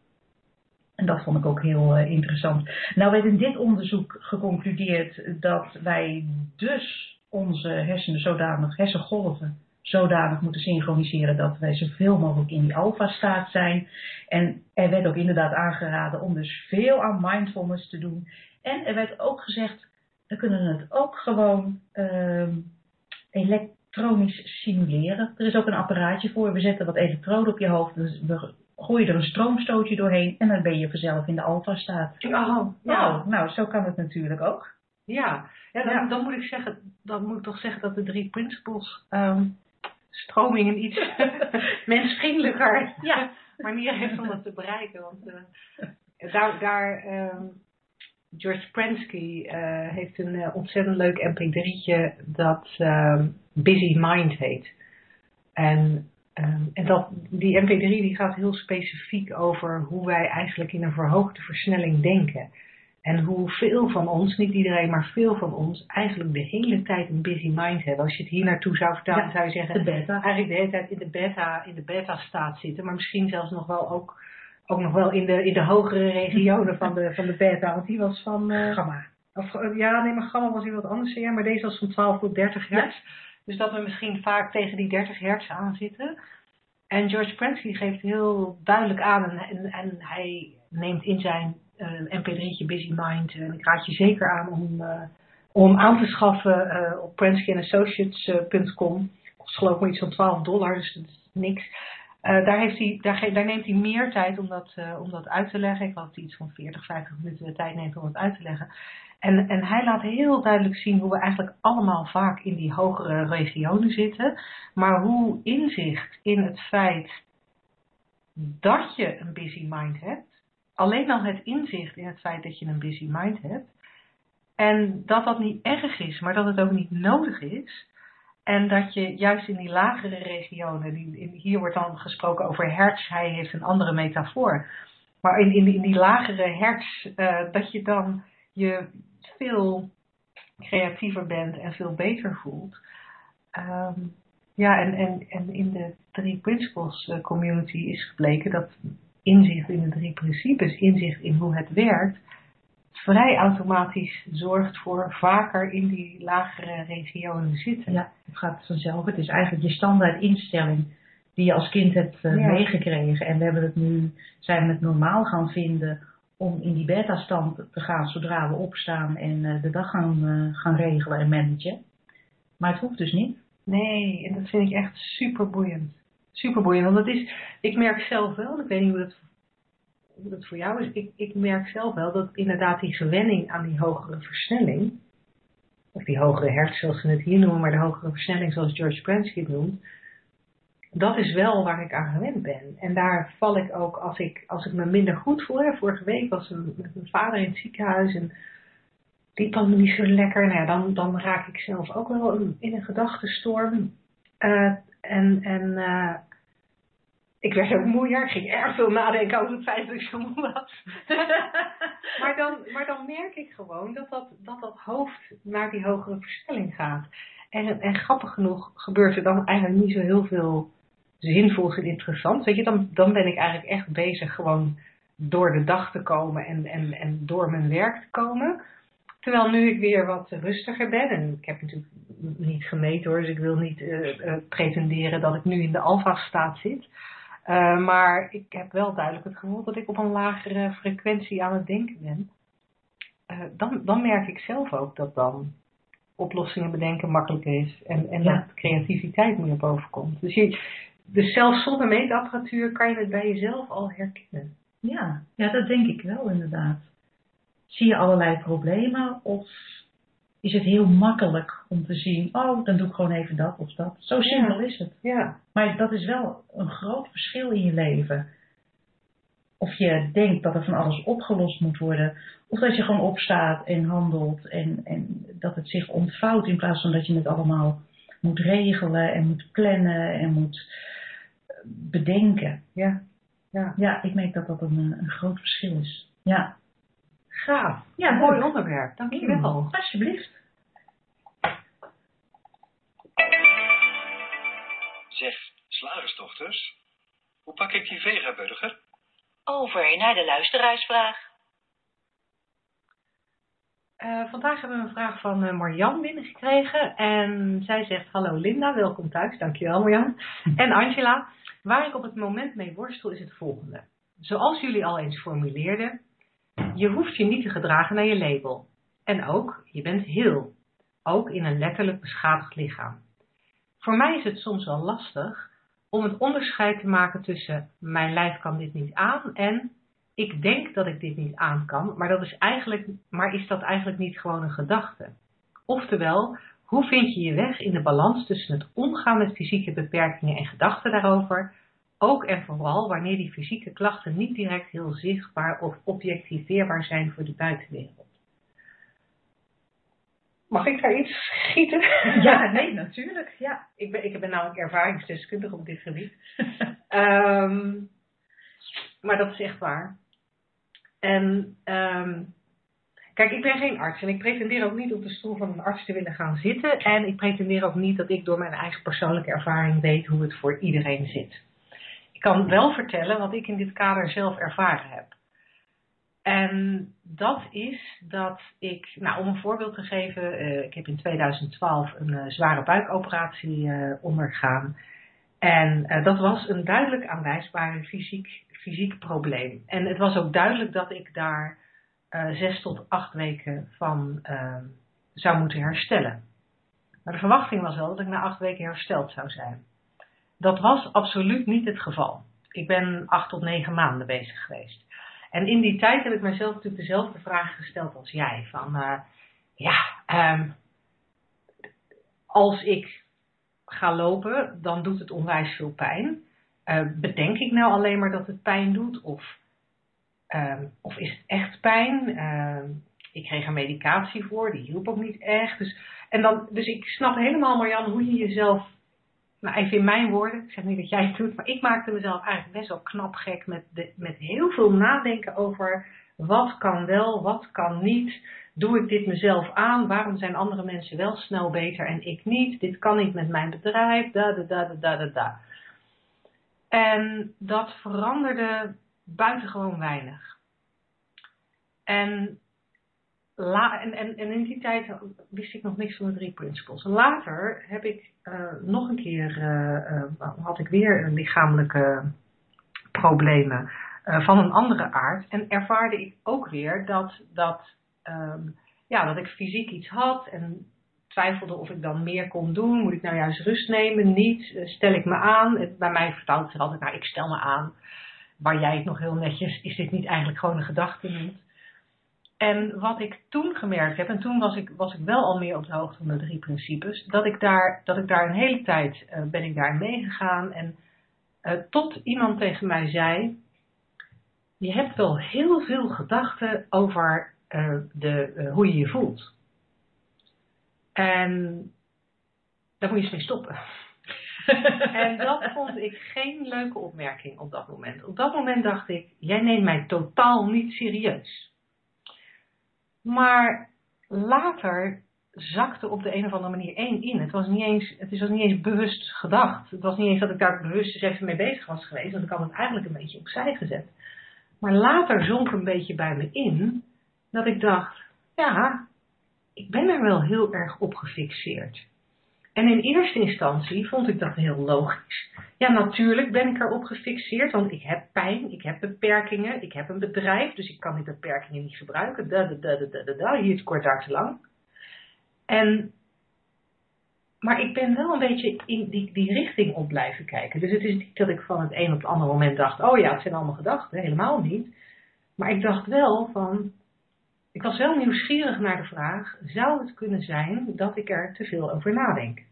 En dat vond ik ook heel eh, interessant. Nou werd in dit onderzoek geconcludeerd dat wij dus onze hersenen zodanig, hersengolven zodanig moeten synchroniseren dat wij zoveel mogelijk in die alpha-staat zijn. En er werd ook inderdaad aangeraden om dus veel aan mindfulness te doen. En er werd ook gezegd, we kunnen het ook gewoon ehm, elektronisch simuleren. Er is ook een apparaatje voor. We zetten wat elektroden op je hoofd. Dus we gooien er een stroomstootje doorheen en dan ben je vanzelf in de alpha-staat. Oh. Nou, nou, zo kan het natuurlijk ook. Ja, ja, dan, Ja. dan moet ik zeggen, dan moet ik toch zeggen dat de drie principles ehm, stroming een iets <laughs> mensvriendelijker Ja. manier heeft om dat te bereiken. Want eh, daar, daar ehm, George Prensky eh, heeft een eh, ontzettend leuk mp3'tje dat ehm, Busy Mind heet. En, ehm, en dat, die mp3 die gaat heel specifiek over hoe wij eigenlijk in een verhoogde versnelling denken. En hoe veel van ons, niet iedereen, maar veel van ons, eigenlijk de hele tijd een busy mind hebben. Als je het hier naartoe zou vertalen, Ja, zou je zeggen, De beta. eigenlijk de hele tijd in de beta, in de beta staat zitten, maar misschien zelfs nog wel ook, ook nog wel in de, in de hogere <laughs> regionen van de, van de beta. Want die was van, eh, Gamma. of, eh, ja, nee, maar gamma was hier wat anders, ja, maar deze was van 12 tot 30 hertz. Dus dat we misschien vaak tegen die 30 hertz aan zitten. En George Prensky geeft heel duidelijk aan, en, en, hij neemt in zijn eh, mp3'tje Busy Mind, en ik raad je zeker aan om, eh, om aan te schaffen eh, op prenskyanassociates.com. Kost geloof ik iets van 12 dollar, dus dat is niks. Daar, heeft hij, daar, daar neemt hij meer tijd om dat, om dat uit te leggen. Ik had iets van 40, 50 minuten de tijd neemt om het uit te leggen. En, en hij laat heel duidelijk zien hoe we eigenlijk allemaal vaak in die hogere regionen zitten. Maar hoe inzicht in het feit dat je een busy mind hebt, alleen al het inzicht in het feit dat je een busy mind hebt, en dat dat niet erg is, maar dat het ook niet nodig is. En dat je juist in die lagere regionen, die, hier wordt dan gesproken over hertz, hij heeft een andere metafoor. Maar in, in die lagere hertz, eh, dat je dan je veel creatiever bent en veel beter voelt. Ehm, ja, en, en, en in de drie principles eh, community is gebleken dat inzicht in de drie principes, inzicht in hoe het werkt, vrij automatisch zorgt voor vaker in die lagere regionen zitten. Ja, het gaat vanzelf. Het is eigenlijk je standaard instelling die je als kind hebt eh, Ja. meegekregen. En we hebben het nu, zijn we het normaal gaan vinden om in die beta-stand te gaan zodra we opstaan en eh, de dag gaan, eh, gaan regelen en managen. Maar het hoeft dus niet. Nee, en dat vind ik echt super boeiend. Super boeiend, want dat is, ik merk zelf wel, ik weet niet hoe dat, hoe dat voor jou is, ik, ik merk zelf wel dat inderdaad die gewenning aan die hogere versnelling, of die hogere hertz zoals ze het hier noemen, maar de hogere versnelling zoals George Prensky het noemt, dat is wel waar ik aan gewend ben. En daar val ik ook als ik, als ik me minder goed voel. Hè. Vorige week was een, met mijn vader in het ziekenhuis en liep dan niet zo lekker. Nou ja, dan, dan raak ik zelf ook wel in, in een gedachtenstorm. Eh, en en eh, ik werd ook moeier. Ik ging erg veel nadenken over het feit dat ik zo moe was. <laughs> maar, dan, maar dan merk ik gewoon dat dat, dat dat hoofd naar die hogere versnelling gaat. En, en grappig genoeg gebeurt er dan eigenlijk niet zo heel veel zinvols en interessants. Weet je, dan, dan ben ik eigenlijk echt bezig gewoon door de dag te komen en, en, en door mijn werk te komen. Terwijl nu ik weer wat rustiger ben, en ik heb natuurlijk niet gemeten hoor, dus ik wil niet eh, eh, pretenderen dat ik nu in de alfa-staat zit. Eh, maar ik heb wel duidelijk het gevoel dat ik op een lagere frequentie aan het denken ben. Dan, dan merk ik zelf ook dat dan oplossingen bedenken makkelijker is en, en Ja. dat creativiteit meer boven komt. Dus, je, dus zelfs zonder meetapparatuur kan je het bij jezelf al herkennen. Ja, ja, dat denk ik wel inderdaad. Zie je allerlei problemen of is het heel makkelijk om te zien, oh, dan doe ik gewoon even dat of dat. Zo simpel is het. Ja, Maar dat is wel een groot verschil in je leven. Of je denkt dat er van alles opgelost moet worden, of dat je gewoon opstaat en handelt en, en dat het zich ontvouwt in plaats van dat je het allemaal moet regelen en moet plannen en moet bedenken. ja, ja. Ja, ik merk dat dat een, een groot verschil is. Ja, Gaaf. Ja, mooi leuk. onderwerp. Dankjewel. alsjeblieft. Zeg, slagersdochters, hoe pak ik die vegaburger? Over naar de luisteraarsvraag. Eh, vandaag hebben we een vraag van uh, Marjan binnengekregen. En zij zegt: Hallo Linda, welkom thuis. Dankjewel Marjan. <laughs> En Angela, waar ik op het moment mee worstel is het volgende. Zoals jullie al eens formuleerden, je hoeft je niet te gedragen naar je label. En ook, je bent heel. Ook in een letterlijk beschadigd lichaam. Voor mij is het soms wel lastig om het onderscheid te maken tussen mijn lijf kan dit niet aan en ik denk dat ik dit niet aan kan, maar, dat is, eigenlijk, maar is dat eigenlijk niet gewoon een gedachte? Oftewel, hoe vind je je weg in de balans tussen het omgaan met fysieke beperkingen en gedachten daarover, ook en vooral wanneer die fysieke klachten niet direct heel zichtbaar of objectiveerbaar zijn voor de buitenwereld? Mag ik daar iets schieten? Ja, <laughs> nee, natuurlijk. Ja. Ik ben, ik ben namelijk ervaringsdeskundige op dit gebied. um, <laughs> maar dat is echt waar. En um, kijk, ik ben geen arts en ik pretendeer ook niet op de stoel van een arts te willen gaan zitten. En ik pretendeer ook niet dat ik door mijn eigen persoonlijke ervaring weet hoe het voor iedereen zit. Ik kan wel vertellen wat ik in dit kader zelf ervaren heb. En dat is dat ik, nou om een voorbeeld te geven, uh, ik heb in 2012 een uh, zware buikoperatie uh, ondergaan. En dat was een duidelijk aanwijsbare fysiek fysiek probleem. En het was ook duidelijk dat ik daar uh, zes tot acht weken van uh, zou moeten herstellen. Maar de verwachting was wel dat ik na acht weken hersteld zou zijn. Dat was absoluut niet het geval. Ik ben acht tot negen maanden bezig geweest. En in die tijd heb ik mezelf natuurlijk dezelfde vraag gesteld als jij. Van uh, ja, um, als ik ga lopen, dan doet het onwijs veel pijn. Uh, bedenk ik nou alleen maar dat het pijn doet? Of, uh, of is het echt pijn? Uh, ik kreeg er medicatie voor, die hielp ook niet echt. Dus, en dan, dus ik snap helemaal, Marjan, hoe je jezelf, nou even in mijn woorden, ik zeg niet dat jij het doet, maar ik maakte mezelf eigenlijk best wel knap gek met, de, met heel veel nadenken over wat kan wel, wat kan niet. Doe ik dit mezelf aan? Waarom zijn andere mensen wel snel beter en ik niet? Dit kan niet met mijn bedrijf, da da da da da da. En dat veranderde buitengewoon weinig. En, la, en, en, in die tijd wist ik nog niks van de drie principles. Later heb ik uh, nog een keer, uh, uh, had ik weer lichamelijke problemen van een andere aard. En ervaarde ik ook weer dat, dat, um, ja, dat ik fysiek iets had en twijfelde of ik dan meer kon doen. Moet ik nou juist rust nemen? Niet? Eh, stel ik me aan? Bij mij vertaalt het altijd, nou ik stel me aan. Waar jij het nog heel netjes, is dit niet eigenlijk gewoon een gedachte noemt. En wat ik toen gemerkt heb, en toen was ik, was ik wel al meer op de hoogte van de drie principes, dat ik daar, dat ik daar een hele tijd uh, ben ik daar meegegaan. En uh, tot iemand tegen mij zei, je hebt wel heel veel gedachten over uh, de, hoe je je voelt. En daar moet je eens mee stoppen. En dat vond ik geen leuke opmerking op dat moment. Op dat moment dacht ik, jij neemt mij totaal niet serieus. Maar later zakte op de een of andere manier één in. Het was niet eens, het was niet eens bewust gedacht. Het was niet eens dat ik daar bewust eens even mee bezig was geweest. Want ik had het eigenlijk een beetje opzij gezet. Maar later zonk een beetje bij me in dat ik dacht, ja, ik ben er wel heel erg op gefixeerd. En in eerste instantie vond ik dat heel logisch. Ja, natuurlijk ben ik erop gefixeerd, want ik heb pijn, ik heb beperkingen, ik heb een bedrijf, dus ik kan die beperkingen niet gebruiken. Da, da, da, da, hier is kort, daar te lang. En, maar ik ben wel een beetje in die, die richting op blijven kijken. Dus het is niet dat ik van het een op het andere moment dacht, oh ja, het zijn allemaal gedachten, helemaal niet. Maar ik dacht wel van, ik was wel nieuwsgierig naar de vraag, zou het kunnen zijn dat ik er te veel over nadenk?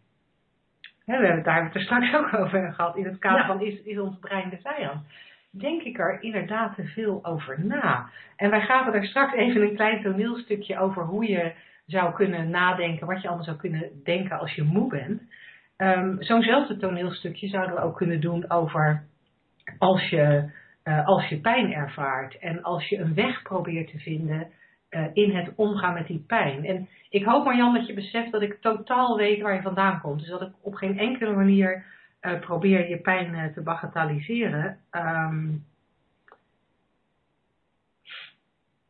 we hebben het daar er straks ook <laughs> over gehad in het kader van is, is ons brein de vijand. Denk ik er inderdaad te veel over na? En wij gaven er straks even een klein toneelstukje over hoe je zou kunnen nadenken, wat je allemaal zou kunnen denken als je moe bent. Um, Zo'nzelfde toneelstukje zouden we ook kunnen doen over als je, uh, als je pijn ervaart en als je een weg probeert te vinden uh, in het omgaan met die pijn. En ik hoop Marjan dat je beseft dat ik totaal weet waar je vandaan komt. Dus dat ik op geen enkele manier uh, probeer je pijn uh, te bagatelliseren. Um,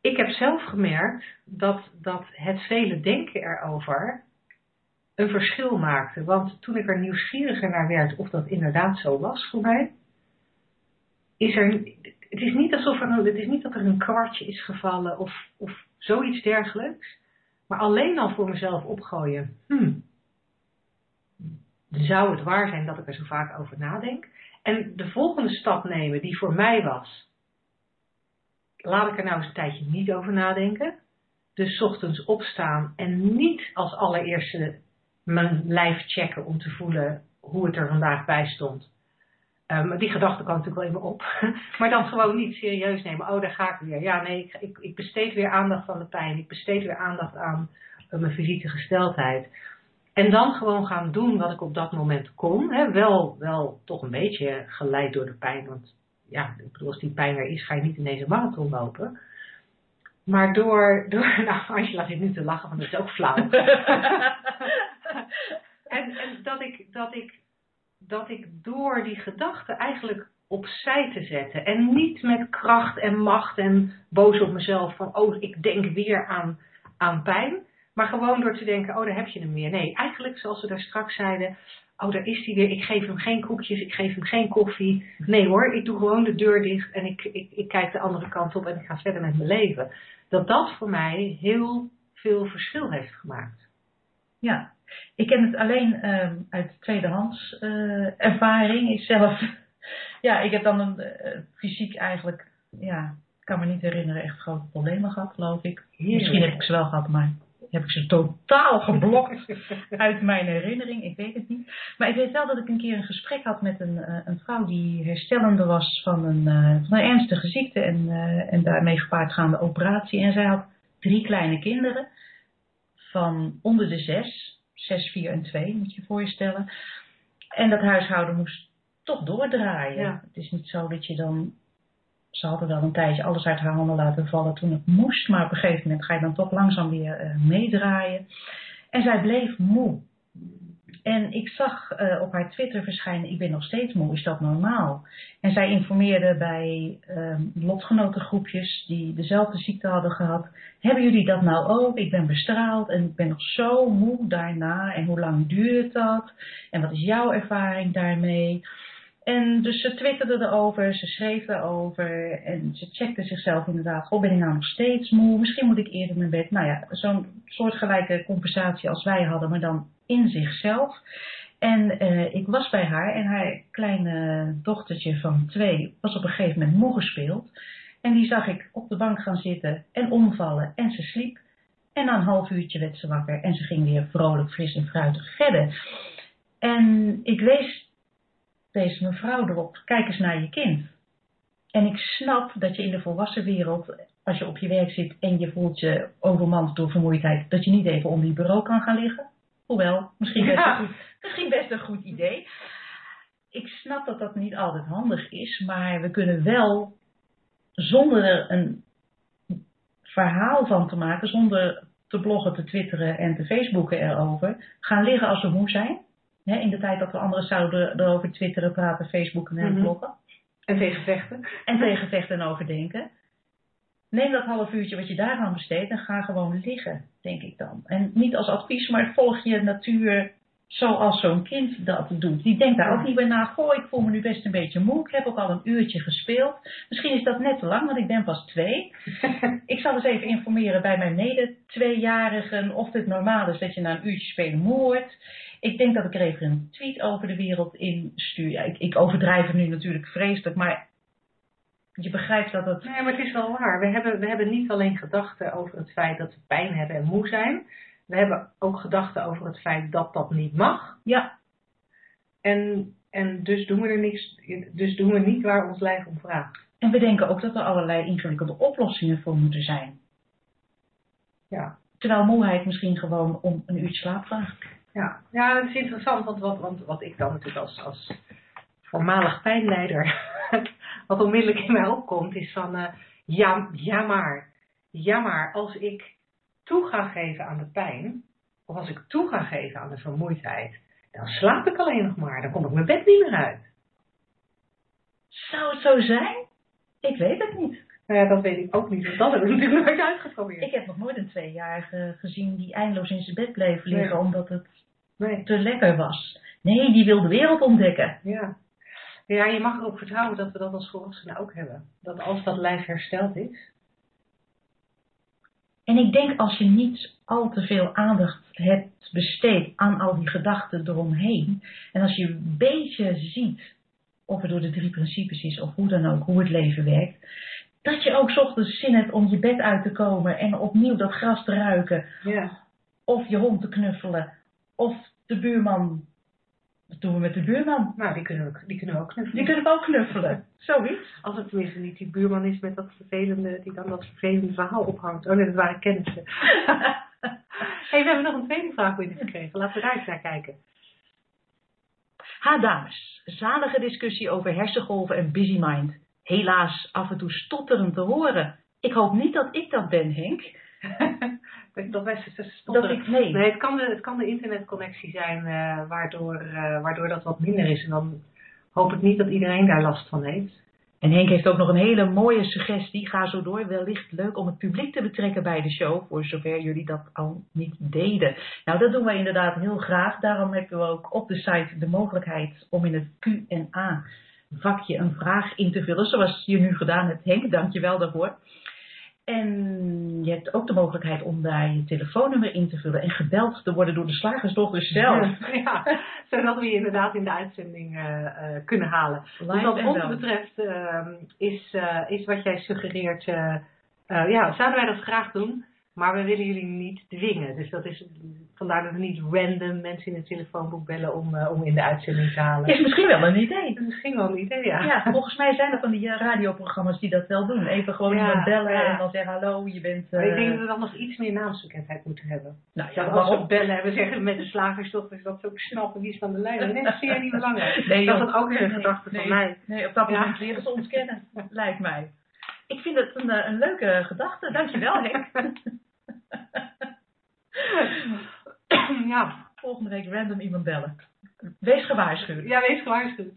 ik heb zelf gemerkt dat, dat het vele denken erover een verschil maakte. Want toen ik er nieuwsgieriger naar werd of dat inderdaad zo was voor mij, is er. Het is niet alsof er, het is niet dat er een kwartje is gevallen of, of zoiets dergelijks. Maar alleen al voor mezelf opgooien. Hmm, zou het waar zijn dat ik er zo vaak over nadenk? En de volgende stap nemen die voor mij was. Laat ik er nou eens een tijdje niet over nadenken. Dus ochtends opstaan en niet als allereerste mijn lijf checken om te voelen hoe het er vandaag bij stond. Um, die gedachte kan natuurlijk wel me op. <laughs> maar dan gewoon niet serieus nemen. Oh, daar ga ik weer. Ja, nee, ik, ik, ik besteed weer aandacht aan de pijn. Ik besteed weer aandacht aan uh, mijn fysieke gesteldheid. En dan gewoon gaan doen wat ik op dat moment kon. Hè. Wel, wel toch een beetje geleid door de pijn. Want ja, ik bedoel, als die pijn er is, ga je niet in deze marathon lopen. Maar door, door <laughs> nou, Angela zit nu te lachen, want dat is ook flauw. <laughs> en, en dat, ik, dat, ik, dat ik door die gedachten eigenlijk opzij te zetten. En niet met kracht en macht en boos op mezelf van, oh, ik denk weer aan, aan pijn. Maar gewoon door te denken, oh, daar heb je hem weer. Nee, eigenlijk zoals we daar straks zeiden, oh, daar is hij weer. Ik geef hem geen koekjes, ik geef hem geen koffie. Nee hoor, ik doe gewoon de deur dicht en ik, ik, ik kijk de andere kant op en ik ga verder met mijn leven. Dat dat voor mij heel veel verschil heeft gemaakt. Ja, ik ken het alleen um, uit tweedehands uh, ervaring. Ik zelf, <laughs> ja, ik heb dan een uh, fysiek eigenlijk, ja, ik kan me niet herinneren, echt grote problemen gehad, geloof ik. Misschien heb ik ze wel gehad, maar heb ik ze totaal <laughs> geblokt uit mijn herinnering. Ik weet het niet. Maar ik weet wel dat ik een keer een gesprek had met een, uh, een vrouw die herstellende was van een, uh, van een ernstige ziekte en, uh, en daarmee gepaardgaande operatie. En zij had drie kleine kinderen van onder de zes, zes, vier en twee moet je je voorstellen. En dat huishouden moest toch doordraaien. Ja. Het is niet zo dat je dan ze hadden wel een tijdje alles uit haar handen laten vallen toen het moest, maar op een gegeven moment ga je dan toch langzaam weer uh, meedraaien. En zij bleef moe. En ik zag uh, op haar Twitter verschijnen, ik ben nog steeds moe, is dat normaal? En zij informeerde bij uh, lotgenotengroepjes die dezelfde ziekte hadden gehad. Hebben jullie dat nou ook? Ik ben bestraald en ik ben nog zo moe daarna. En hoe lang duurt dat? En wat is jouw ervaring daarmee? En dus ze twitterde erover, ze schreef erover en ze checkte zichzelf inderdaad. Goh, ben ik nou nog steeds moe? Misschien moet ik eerder naar bed. Nou ja, zo'n soortgelijke compensatie als wij hadden, maar dan in zichzelf. En uh, ik was bij haar en haar kleine dochtertje van twee was op een gegeven moment moe gespeeld. En die zag ik op de bank gaan zitten en omvallen en ze sliep. En na een half uurtje werd ze wakker en ze ging weer vrolijk, fris en fruitig verder. En ik wees deze mevrouw erop, kijk eens naar je kind. En ik snap dat je in de volwassen wereld, als je op je werk zit en je voelt je overmand door vermoeidheid, dat je niet even om die bureau kan gaan liggen. Hoewel, misschien best, ja. een, goed, misschien best een goed idee. Ik snap dat dat niet altijd handig is, maar we kunnen wel, zonder er een verhaal van te maken, zonder te bloggen, te twitteren en te facebooken erover, gaan liggen als we moe zijn Hè, in de tijd dat we anderen zouden erover twitteren, praten, facebooken en Mhm. bloggen. En tegen vechten. En tegen vechten en overdenken. Neem dat half uurtje wat je daaraan besteedt en ga gewoon liggen, denk ik dan. En niet als advies, maar volg je natuur zoals zo'n kind dat doet. Die denkt daar ook niet bij na. Goh, ik voel me nu best een beetje moe. Ik heb ook al een uurtje gespeeld. Misschien is dat net te lang, want ik ben pas twee. <laughs> Ik zal eens even informeren bij mijn mede-tweejarigen of het normaal is dat je na een uurtje spelen moe wordt. Ik denk dat ik er even een tweet over de wereld in stuur. Ja, ik, ik overdrijf het nu natuurlijk vreselijk, maar je begrijpt dat het... Nee, maar het is wel waar. We hebben, we hebben niet alleen gedachten over het feit dat we pijn hebben en moe zijn. We hebben ook gedachten over het feit dat dat niet mag. Ja, En, en dus, doen we er niks, dus doen we niet waar ons lijf om vraagt. en we denken ook dat er allerlei ingewikkelde oplossingen voor moeten zijn. Ja. Terwijl moeheid misschien gewoon om een uurtje slaap vraagt. Ja, ja het is interessant, want wat, want wat ik dan natuurlijk als, als voormalig pijnleider, <laughs> wat onmiddellijk in mij opkomt, is van, eh, ja, ja maar, als ik toe ga geven aan de pijn, of als ik toe ga geven aan de vermoeidheid, dan slaap ik alleen nog maar, dan kom ik mijn bed niet meer uit. Zou het zo zijn? Ik weet het niet. Nou ja, dat weet ik ook niet. Want dat heb ik natuurlijk nooit uitgeprobeerd. Ik heb nog nooit een tweejarige gezien die eindeloos in zijn bed bleef liggen Nee. omdat het Nee. te lekker was. Nee, die wil de wereld ontdekken. Ja. Ja, je mag erop vertrouwen dat we dat als volwassenen ook hebben. Dat als dat lijf hersteld is. En ik denk als je niet al te veel aandacht hebt besteed aan al die gedachten eromheen. En als je een beetje ziet of het door de drie principes is of hoe dan ook, hoe het leven werkt. Dat je ook 's ochtends zin hebt om je bed uit te komen en opnieuw dat gras te ruiken. Ja. Of je hond te knuffelen. Of de buurman. Wat doen we met de buurman? Nou, die kunnen we, die kunnen we ook knuffelen. Die kunnen we ook knuffelen. Zoiets. Als het tenminste niet die buurman is met dat vervelende, die dan dat vervelende verhaal ophangt. Oh nee, dat waren kennissen. <laughs> hey, we hebben nog een tweede vraag binnengekregen. Laten we daar eens naar kijken. Ha dames, zalige discussie over hersengolven en busy mind. Helaas af en toe stotterend te horen. Ik hoop niet dat ik dat ben, Henk. <laughs> dat wij Dat stotteren. ik, nee. Nee, het kan de, het kan de internetconnectie zijn eh, waardoor, eh, waardoor dat wat minder is. En dan hoop ik niet dat iedereen daar last van heeft. En Henk heeft ook nog een hele mooie suggestie. Ga zo door. Wellicht leuk om het publiek te betrekken bij de show. Voor zover jullie dat al niet deden. Nou, dat doen wij inderdaad heel graag. Daarom hebben we ook op de site de mogelijkheid om in het Q&A vakje een vraag in te vullen. Zoals je nu gedaan hebt, Henk. Dank je wel daarvoor. En je hebt ook de mogelijkheid om daar je telefoonnummer in te vullen. En gebeld te worden door de slagersdochter zelf. <laughs> Ja, zodat we je inderdaad in de uitzending eh, eh, kunnen halen. Dus wat ons betreft eh, is, eh, is wat jij suggereert, ja, zouden wij dat graag doen, maar we willen jullie niet dwingen. Dus dat is vandaar dat we niet random mensen in het telefoonboek bellen om, eh, om in de uitzending te halen. Is misschien wel een idee. Is misschien wel een idee, ja. Ja, volgens mij zijn er van die eh, radioprogramma's die dat wel doen. Even gewoon Ja, iemand bellen ja. en dan zeggen hallo, je bent... Ik denk eh, dat we dan nog iets meer naamsbekendheid moeten hebben. nou Ja, als we bellen en we zeggen met de slagersdochter, dat ze ook snappen wie is van de lijn. Nee, dat vind jij niet belangrijk. Nee, dat is ook weer een gedachte nee. van mij. Nee, op dat moment leren ze ons kennen, <laughs> lijkt mij. Ik vind het een, een leuke gedachte. Dankjewel, Henk. <laughs> <coughs> ja. Volgende week random iemand bellen. Wees gewaarschuwd. ja, wees gewaarschuwd.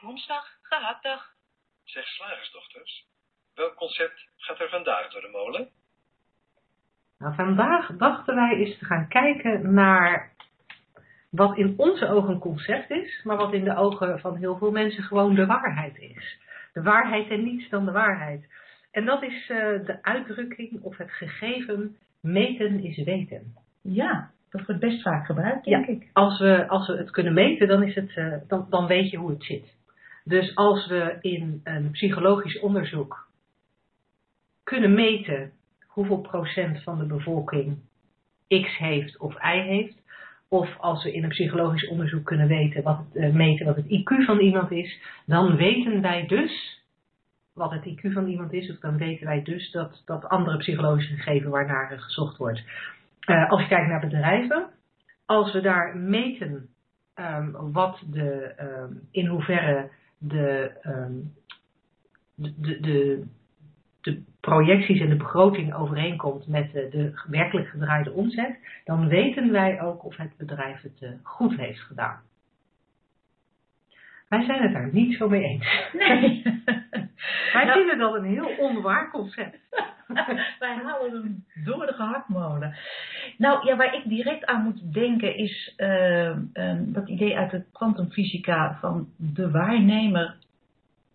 Woensdag, gehaktdag. Zeg slagersdochters, welk concept gaat er vandaag door de molen? Nou, vandaag dachten wij eens te gaan kijken naar wat in onze ogen een concept is, maar wat in de ogen van heel veel mensen gewoon de waarheid is. De waarheid en niets dan de waarheid. En dat is eh, de uitdrukking of het gegeven meten is weten. Ja, dat wordt best vaak gebruikt, denk ik. Als we, als we het kunnen meten, dan, is het, eh, dan, dan weet je hoe het zit. Dus als we in een psychologisch onderzoek kunnen meten hoeveel procent van de bevolking X heeft of Y heeft, of als we in een psychologisch onderzoek kunnen weten wat eh, meten wat het IQ van iemand is, dan weten wij dus wat het IQ van iemand is, dan weten wij dus dat, dat andere psychologische gegevens waarnaar gezocht wordt. Eh, als je kijkt naar bedrijven, als we daar meten ehm, wat de, ehm, in hoeverre de, ehm, de, de, de, de projecties en de begroting overeenkomt met de, de werkelijk gedraaide omzet, dan weten wij ook of het bedrijf het eh, goed heeft gedaan. Wij zijn het daar niet zo mee eens. Nee. <laughs> Wij Nou, vinden dat een heel onwaar concept. <laughs> Wij halen hem door de gehaktmolen. Nou ja, waar ik direct aan moet denken is eh, eh, dat idee uit de kwantumfysica van de waarnemer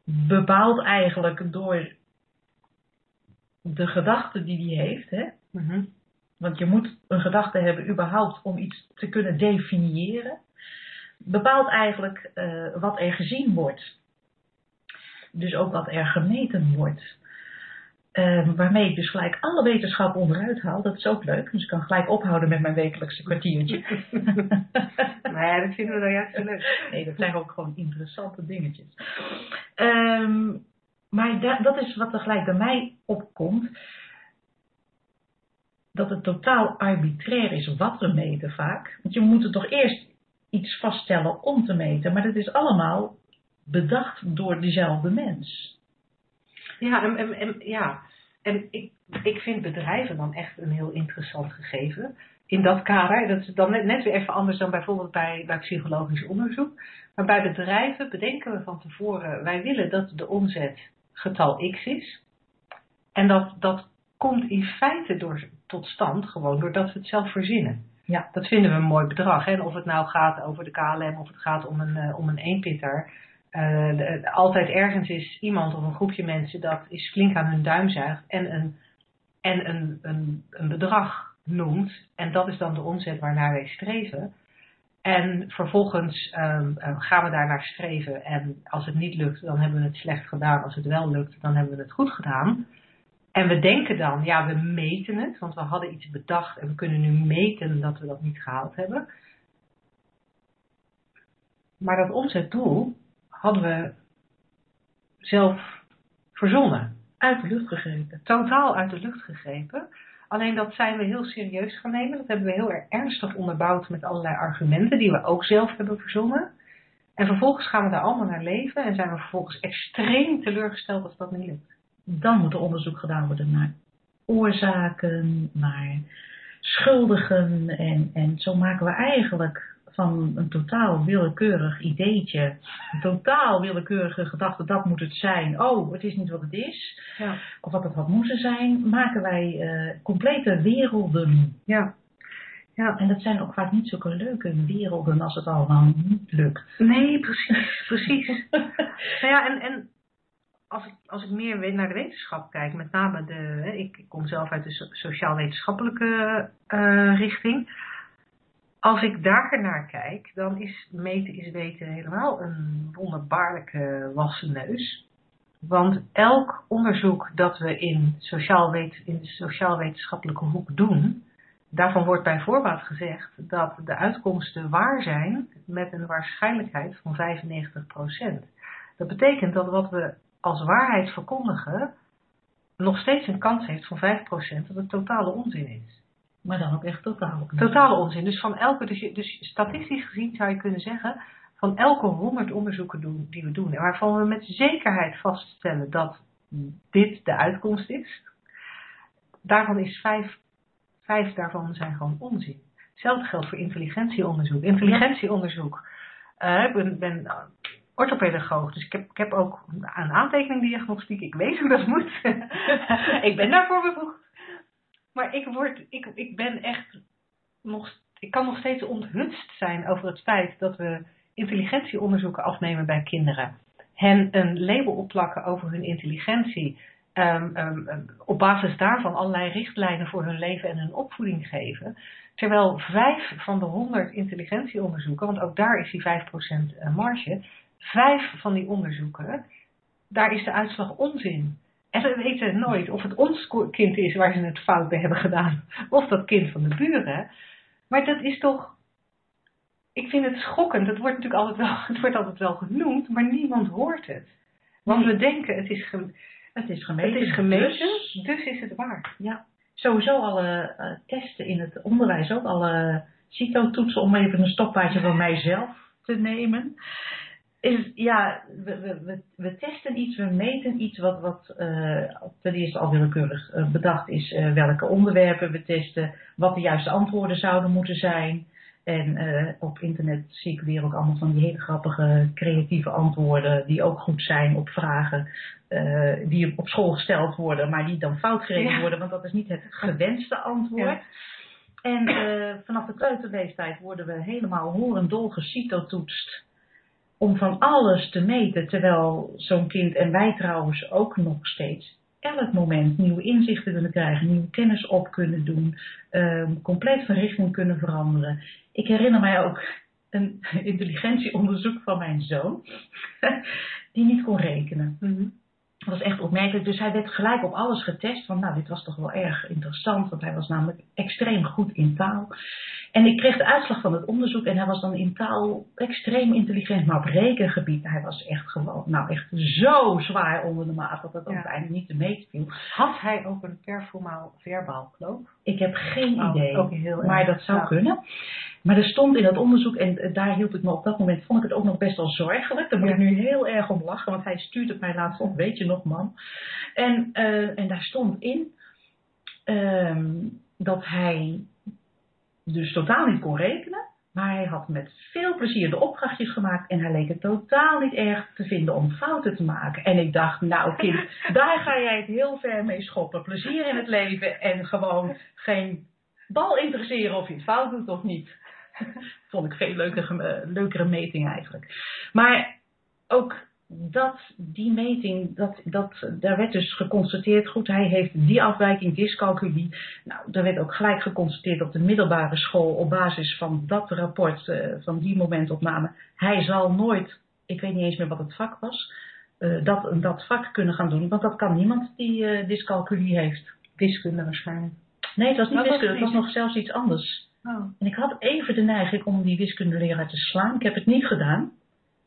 bepaalt eigenlijk door de gedachte die hij heeft. Hè? Mhm. Want je moet een gedachte hebben überhaupt om iets te kunnen definiëren. Bepaalt eigenlijk eh, wat er gezien wordt. Dus ook wat er gemeten wordt. Ehm, waarmee ik dus gelijk alle wetenschap onderuit haal. Dat is ook leuk. Dus ik kan gelijk ophouden met mijn wekelijkse kwartiertje. <laughs> Nee, dat vinden we nou juist zo leuk. Nee, dat zijn ook gewoon interessante dingetjes. Ehm, maar da- dat is wat er gelijk bij mij opkomt. Dat het totaal arbitrair is wat we meten vaak. Want je moet er toch eerst iets vaststellen om te meten. Maar dat is allemaal bedacht door dezelfde mens. Ja, en, en, ja. en ik, ik vind bedrijven dan echt een heel interessant gegeven. in dat kader, dat is dan net, net weer even anders dan bijvoorbeeld bij, bij psychologisch onderzoek. Maar bij bedrijven bedenken we van tevoren, wij willen dat de omzet getal X is. En dat, dat komt in feite door, tot stand gewoon doordat we het zelf verzinnen. Ja. Dat vinden we een mooi bedrag. Hè? Of het nou gaat over de KLM of het gaat om een, uh, om een eenpitter. De, altijd ergens is iemand of een groepje mensen dat is flink aan hun duim zuigt en een, en een, een, een bedrag noemt. En dat is dan de omzet waarnaar wij streven. En vervolgens um, gaan we daar naar streven. En als het niet lukt, dan hebben we het slecht gedaan. Als het wel lukt, dan hebben we het goed gedaan. En we denken dan, ja, we meten het, want we hadden iets bedacht en we kunnen nu meten dat we dat niet gehaald hebben. Maar dat omzetdoel hadden we zelf verzonnen. Uit de lucht gegrepen. Totaal uit de lucht gegrepen. Alleen dat zijn we heel serieus gaan nemen. Dat hebben we heel erg ernstig onderbouwd met allerlei argumenten die we ook zelf hebben verzonnen. En vervolgens gaan we daar allemaal naar leven en zijn we vervolgens extreem teleurgesteld als dat niet lukt. Dan moet er onderzoek gedaan worden naar oorzaken, naar schuldigen. En, en zo maken we eigenlijk van een totaal willekeurig ideetje, een totaal willekeurige gedachte, dat moet het zijn. Oh, het is niet wat het is. Ja. Of wat het had moeten zijn, maken wij uh, complete werelden. Ja. Ja. En dat zijn ook vaak niet zulke leuke werelden als het allemaal niet lukt. Nee, precies. precies. <laughs> nou ja, en, en als ik, als ik meer naar de wetenschap kijk, met name de, ik, kom zelf uit de sociaal-wetenschappelijke uh, richting. Als ik daar naar kijk, dan is meten is weten helemaal een wonderbaarlijke wassen neus. Want elk onderzoek dat we in, sociaal wet, in de sociaal-wetenschappelijke hoek doen, daarvan wordt bij voorbaat gezegd dat de uitkomsten waar zijn met een waarschijnlijkheid van 95%. Dat betekent dat wat we als waarheid verkondigen nog steeds een kans heeft van 5% dat het totale onzin is. Maar dan ook echt totaal onzin. Totale onzin. Dus, van elke, dus, dus statistisch gezien zou je kunnen zeggen, van elke 100 onderzoeken doen, die we doen, en waarvan we met zekerheid vaststellen dat dit de uitkomst is, daarvan is vijf, vijf daarvan zijn gewoon onzin. Hetzelfde geldt voor intelligentieonderzoek. Intelligentieonderzoek. Uh, ik ben, ben orthopedagoog, dus ik heb, ik heb ook een aantekeningdiagnostiek. Ik weet hoe dat moet. <laughs> ik ben daarvoor bevoegd. Maar ik, word, ik, ik ben echt nog, ik kan nog steeds onthutst zijn over het feit dat we intelligentieonderzoeken afnemen bij kinderen. Hen een label opplakken over hun intelligentie. Um, um, op basis daarvan allerlei richtlijnen voor hun leven en hun opvoeding geven. Terwijl vijf van de honderd intelligentieonderzoeken, want ook daar is die 5% marge, vijf van die onderzoeken, daar is de uitslag onzin. En we weten nooit of het ons kind is waar ze het fout bij hebben gedaan, <laughs> of dat kind van de buren. Maar dat is toch. Ik vind het schokkend. Het wordt natuurlijk altijd wel, <laughs> het wordt altijd wel genoemd, maar niemand hoort het. Want we denken het is, ge, het is gemeten. Het is gemeten, dus, dus is het waar. Ja. Sowieso alle uh, testen in het onderwijs, ook alle CITO-toetsen, om even een stokpaardje van mijzelf te nemen is, ja, we, we, we, testen iets, we meten iets wat, wat uh, ten eerste al willekeurig uh, bedacht is, uh, welke onderwerpen we testen, wat de juiste antwoorden zouden moeten zijn. En op internet circuleren ook allemaal van die hele grappige, creatieve antwoorden, die ook goed zijn op vragen die op school gesteld worden, maar die dan fout gegeven ja. worden, want dat is niet het gewenste antwoord. Ja. En vanaf de kleuterleeftijd worden we helemaal horendol gesitotoetst om van alles te meten, terwijl zo'n kind en wij trouwens ook nog steeds elk moment nieuwe inzichten kunnen krijgen, nieuwe kennis op kunnen doen, um, compleet van richting kunnen veranderen. Ik herinner mij ook een <laughs> intelligentieonderzoek van mijn zoon, <laughs> die niet kon rekenen. -hmm. Dat was echt opmerkelijk. Dus hij werd gelijk op alles getest. Van nou, dit was toch wel erg interessant. Want hij was namelijk extreem goed in taal. En ik kreeg de uitslag van het onderzoek. En hij was dan in taal extreem intelligent. Maar op rekengebied, hij was echt gewoon, nou echt zo zwaar onder de maat. Dat het Ja. eigenlijk niet te meten viel. Had hij ook een performaal verbaal kloof? Ik heb geen Oh, idee. heel. Maar dat zou kunnen. Maar er stond in dat onderzoek, en eh, daar hield ik me op dat moment, vond ik het ook nog best wel zorgelijk. Daar moet ik nu heel erg om lachen, want hij stuurt het mij laatst op, weet je nog man. En, eh, en daar stond in ehm, dat hij dus totaal niet kon rekenen. Maar hij had met veel plezier de opdrachtjes gemaakt en hij leek het totaal niet erg te vinden om fouten te maken. En ik dacht, nou kind, <laughs> daar ga jij het heel ver mee schoppen. Plezier in het leven en gewoon geen bal interesseren of je het fout doet of niet. <laughs> Vond ik veel leukere, leukere meting eigenlijk. Maar ook dat, die meting, dat, dat, daar werd dus geconstateerd, goed, hij heeft die afwijking, dyscalculie. Nou, daar werd ook gelijk geconstateerd op de middelbare school op basis van dat rapport, uh, van die momentopname. Hij zal nooit, ik weet niet eens meer wat het vak was, uh, dat, dat vak kunnen gaan doen, want dat kan niemand die uh, dyscalculie heeft. Wiskunde waarschijnlijk. Nee, het was niet wiskunde, het was nog zelfs iets anders. Oh. En ik had even de neiging om die wiskundeleraar te slaan. Ik heb het niet gedaan.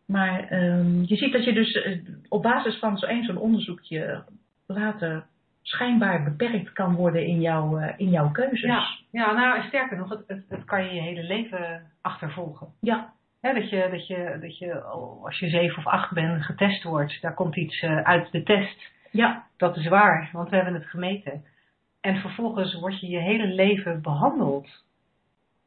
Maar um, je ziet dat je dus uh, op basis van zo'n zo'n onderzoekje later schijnbaar beperkt kan worden in, jouw uh, in jouw keuzes. Ja, ja nou sterker nog, het, het, het kan je je hele leven achtervolgen. Ja. He, dat, je, dat, je, dat je, als je zeven of acht bent, getest wordt, daar komt iets uh, uit de test. Ja. Dat is waar, want we hebben het gemeten. En vervolgens word je je hele leven behandeld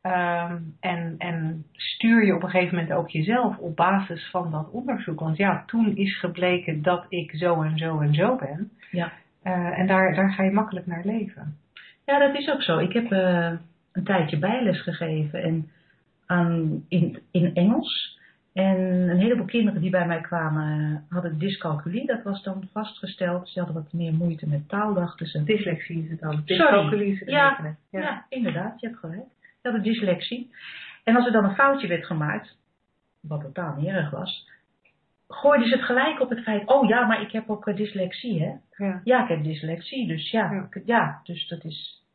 Um, en, en stuur je op een gegeven moment ook jezelf op basis van dat onderzoek. Want ja, toen is gebleken dat ik zo en zo en zo ben. Ja. Uh, en daar, daar ga je makkelijk naar leven. Ja, dat is ook zo. Ik heb uh, een tijdje bijles gegeven en aan, in, in Engels. En een heleboel kinderen die bij mij kwamen hadden dyscalculie. Dat was dan vastgesteld. Ze hadden wat meer moeite met taal, dachten ze. Dyslexie is het dan. Dyscalculie is het ja, ja. ja, inderdaad. Je hebt gelijk had een dyslexie. En als er dan een foutje werd gemaakt, wat totaal niet erg was, gooiden ze het gelijk op het feit, oh ja, maar ik heb ook uh, dyslexie, hè? Ja. ja, ik heb dyslexie, dus ja, ja, ja, dus dat is...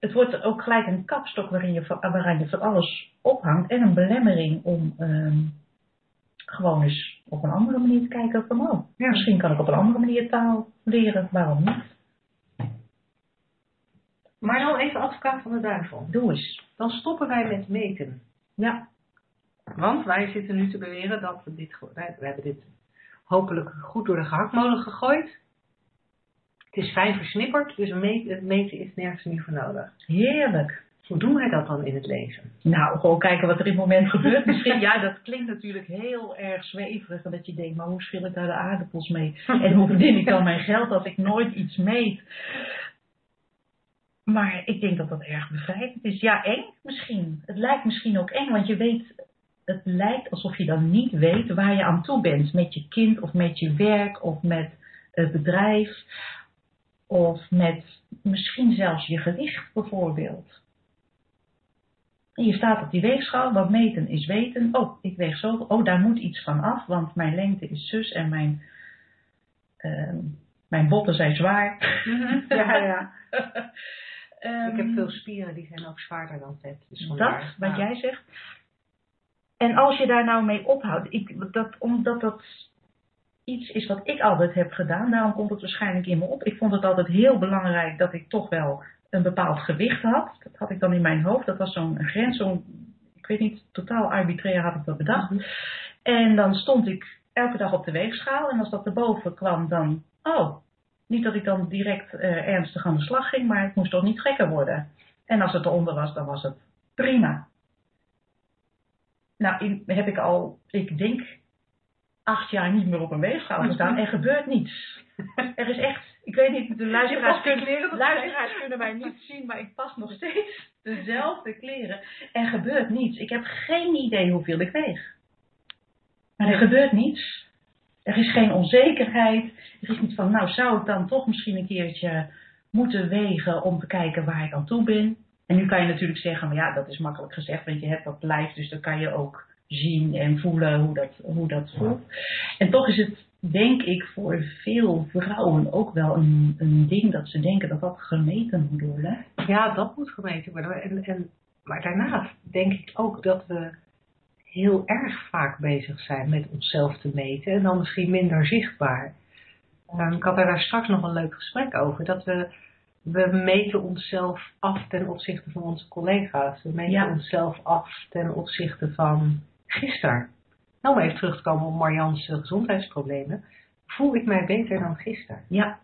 Het wordt ook gelijk een kapstok waarin je, waaraan je van alles ophangt en een belemmering om um, gewoon eens op een andere manier te kijken van, oh, ja. misschien kan ik op een andere manier taal leren, waarom niet? Maar dan even advocaat van de duivel. Doe eens. Dan stoppen wij met meten. Ja. Want wij zitten nu te beweren dat we dit, we hebben dit hopelijk goed door de gehaktmolen gegooid. Het is fijn versnipperd, dus het meten is nergens meer voor nodig. Heerlijk. Hoe doen wij dat dan in het leven? Nou, gewoon kijken wat er in het moment gebeurt. Misschien, <laughs> ja, dat klinkt natuurlijk heel erg zweverig. Dat je denkt, maar hoe schil ik daar de aardappels mee? En hoe verdien ik dan mijn geld als ik nooit iets meet? Maar ik denk dat dat erg bevrijdend is. Ja, eng misschien. Het lijkt misschien ook eng, want je weet, het lijkt alsof je dan niet weet waar je aan toe bent. Met je kind of met je werk of met het bedrijf. Of met misschien zelfs je gewicht bijvoorbeeld. En je staat op die weegschaal, want meten is weten. Oh, ik weeg zoveel. Oh, daar moet iets van af, want mijn lengte is zus en mijn, uh, mijn botten zijn zwaar. <laughs> Ja, ja. <laughs> Um, ik heb veel spieren die zijn ook zwaarder dan vet. Dus dat, wat jij zegt. En als je daar nou mee ophoudt, ik, dat, omdat dat iets is wat ik altijd heb gedaan, daarom komt het waarschijnlijk in me op. Ik vond het altijd heel belangrijk dat ik toch wel een bepaald gewicht had. Dat had ik dan in mijn hoofd. Dat was zo'n grens, zo'n, ik weet niet, totaal arbitrair had ik dat bedacht. Mm -hmm. En dan stond ik elke dag op de weegschaal. En als dat erboven kwam, dan, oh, niet dat ik dan direct uh, ernstig aan de slag ging, maar het moest toch niet gekker worden. En als het eronder was, dan was het prima. Nou, in, heb ik al, ik denk, acht jaar niet meer op een weegschaal gestaan. Er gebeurt niets. <laughs> Er is echt, ik weet niet, de luisteraars, kunnen, luisteraars kunnen mij niet zien, maar ik pas nog steeds dezelfde kleren. Er gebeurt niets. Ik heb geen idee hoeveel ik weeg. Maar er gebeurt niets. Er is geen onzekerheid. Er is niet van, nou zou ik dan toch misschien een keertje moeten wegen om te kijken waar ik aan toe ben. En nu kan je natuurlijk zeggen, maar ja, dat is makkelijk gezegd, want je hebt dat lijf, dus dan kan je ook zien en voelen hoe dat, hoe dat voelt. En toch is het, denk ik, voor veel vrouwen ook wel een, een ding dat ze denken dat dat gemeten moet worden. Ja, dat moet gemeten worden. En, maar daarnaast denk ik ook dat we heel erg vaak bezig zijn met onszelf te meten en dan misschien minder zichtbaar. Um, ik had er daar straks nog een leuk gesprek over, dat we, we meten onszelf af ten opzichte van onze collega's. We meten ja. onszelf af ten opzichte van gisteren. Nou, om even terug te komen op Marianne's gezondheidsproblemen. Voel ik mij beter dan gisteren? Ja.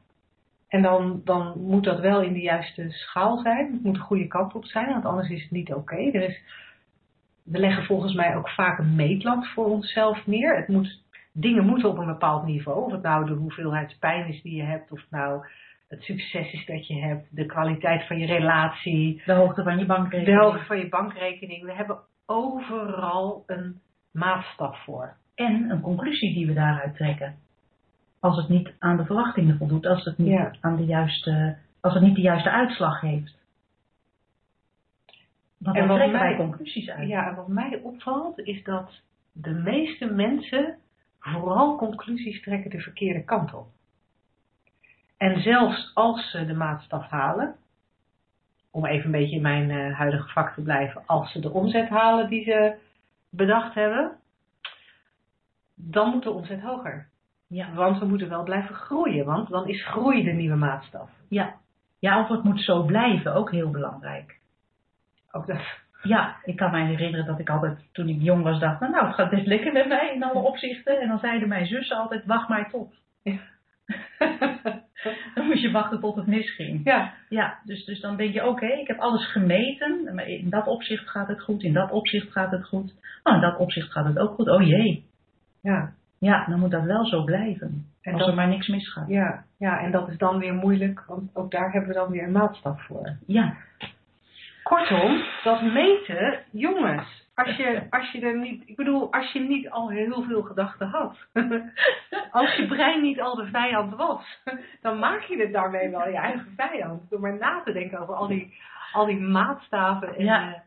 En dan, dan moet dat wel in de juiste schaal zijn. Het moet de goede kant op zijn, want anders is het niet oké. Er is we leggen volgens mij ook vaak een meetlat voor onszelf neer. Het moet, dingen moeten op een bepaald niveau. Of het nou de hoeveelheid pijn is die je hebt, of nou het succes is dat je hebt, de kwaliteit van je relatie, De hoogte van je bankrekening. de hoogte van je bankrekening. We hebben overal een maatstaf voor. En een conclusie die we daaruit trekken. Als het niet aan de verwachtingen voldoet, als het niet, Ja. aan de juiste, als het niet de juiste uitslag heeft. Want En wat mij- wij conclusies uit. Ja, en wat mij opvalt is dat de meeste mensen vooral conclusies trekken de verkeerde kant op. En zelfs als ze de maatstaf halen, om even een beetje in mijn eh, huidige vak te blijven, als ze de omzet halen die ze bedacht hebben, dan moet de omzet hoger. Ja. Want we moeten wel blijven groeien, want dan is groei de nieuwe maatstaf. Ja. ja, of het moet zo blijven, ook heel belangrijk. Ook dat. Ja, ik kan mij herinneren dat ik altijd, toen ik jong was, dacht, nou, nou het gaat best lekker met mij in alle opzichten. En dan zeiden mijn zussen altijd, wacht maar tot. Ja. <laughs> dan moest je wachten tot het misging. ja, Ja, dus, dus dan denk je, oké, ik heb alles gemeten. Maar in dat opzicht gaat het goed, in dat opzicht gaat het goed. Oh, in dat opzicht gaat het ook goed. Oh jee. ja. Ja, dan moet dat wel zo blijven. En als dat- er maar niks misgaat. Ja, ja, en dat is dan weer moeilijk, want ook daar hebben we dan weer een maatstaf voor. Ja, Kortom, dat meten, jongens, als je, als je er niet, ik bedoel, als je niet al heel veel gedachten had, <laughs> als je brein niet al de vijand was, dan maak je het daarmee wel je eigen vijand. Door maar na te denken over al die, al die maatstaven. En, Ja. eh,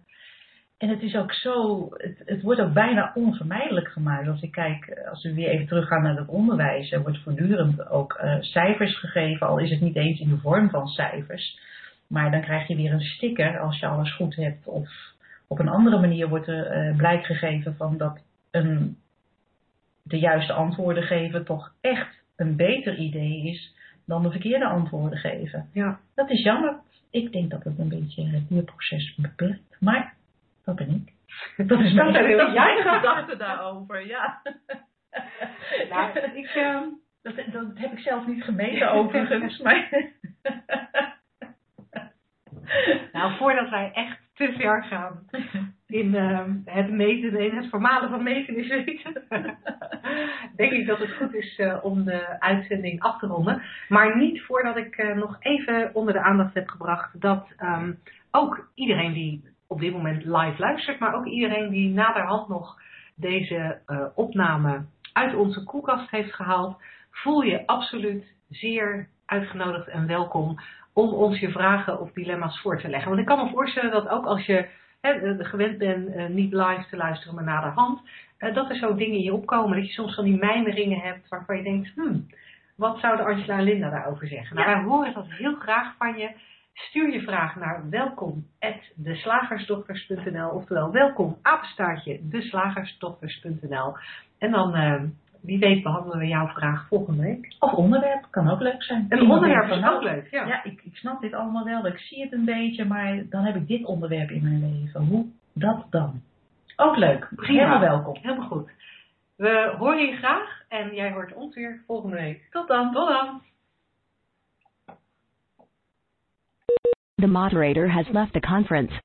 En het is ook zo, het, het wordt ook bijna onvermijdelijk gemaakt. Als ik kijk, eh, als we weer even teruggaan naar het onderwijs, er wordt voortdurend ook eh, cijfers gegeven, al is het niet eens in de vorm van cijfers. Maar dan krijg je weer een sticker als je alles goed hebt. Of op een andere manier wordt er eh, blijk gegeven van dat een, de juiste antwoorden geven toch echt een beter idee is dan de verkeerde antwoorden geven. ja. Dat is jammer. Ik denk dat het een beetje het leerproces beperkt. Maar dat ben ik. <laughs> Dat is mijn, Dat heel dat jij mijn gedachten. gedachte daarover, ja. <laughs> Nou, ik, ehm, Dat, dat heb ik zelf niet gemeten overigens, maar... <laughs> <laughs> nou, voordat wij echt te ver gaan in ehm, het meten, in het formale van meten is weten, <laughs> denk ik dat het goed is eh, om de uitzending af te ronden. Maar niet voordat ik eh, nog even onder de aandacht heb gebracht dat ehm, ook iedereen die op dit moment live luistert, maar ook iedereen die naderhand nog deze eh, opname uit onze koelkast heeft gehaald, voel je absoluut zeer uitgenodigd en welkom om ons je vragen of dilemma's voor te leggen. Want ik kan me voorstellen dat ook als je hè, gewend bent eh, niet live te luisteren, maar naderhand, eh, dat er zo dingen in je opkomen. Dat je soms van die mijmeringen hebt waarvan je denkt, hmm, wat zouden Angela en Linda daarover zeggen? Nou, Ja. wij horen dat heel graag van je. Stuur je vraag naar welkom@deslagersdochters.nl oftewel welkom apenstaartje deslagersdochters.nl en dan eh, wie weet behandelen we jouw vraag volgende week. Of onderwerp, kan ook leuk zijn. Een onderwerp is van, ook leuk. Ja. Ja, ik, ik snap dit allemaal wel, ik zie het een beetje, maar dan heb ik dit onderwerp in mijn leven. Hoe dat dan? Ook leuk. Prima. Helemaal welkom. Helemaal goed. We horen je graag en jij hoort ons weer volgende week. Tot dan. Tot dan! The moderator has left the conference.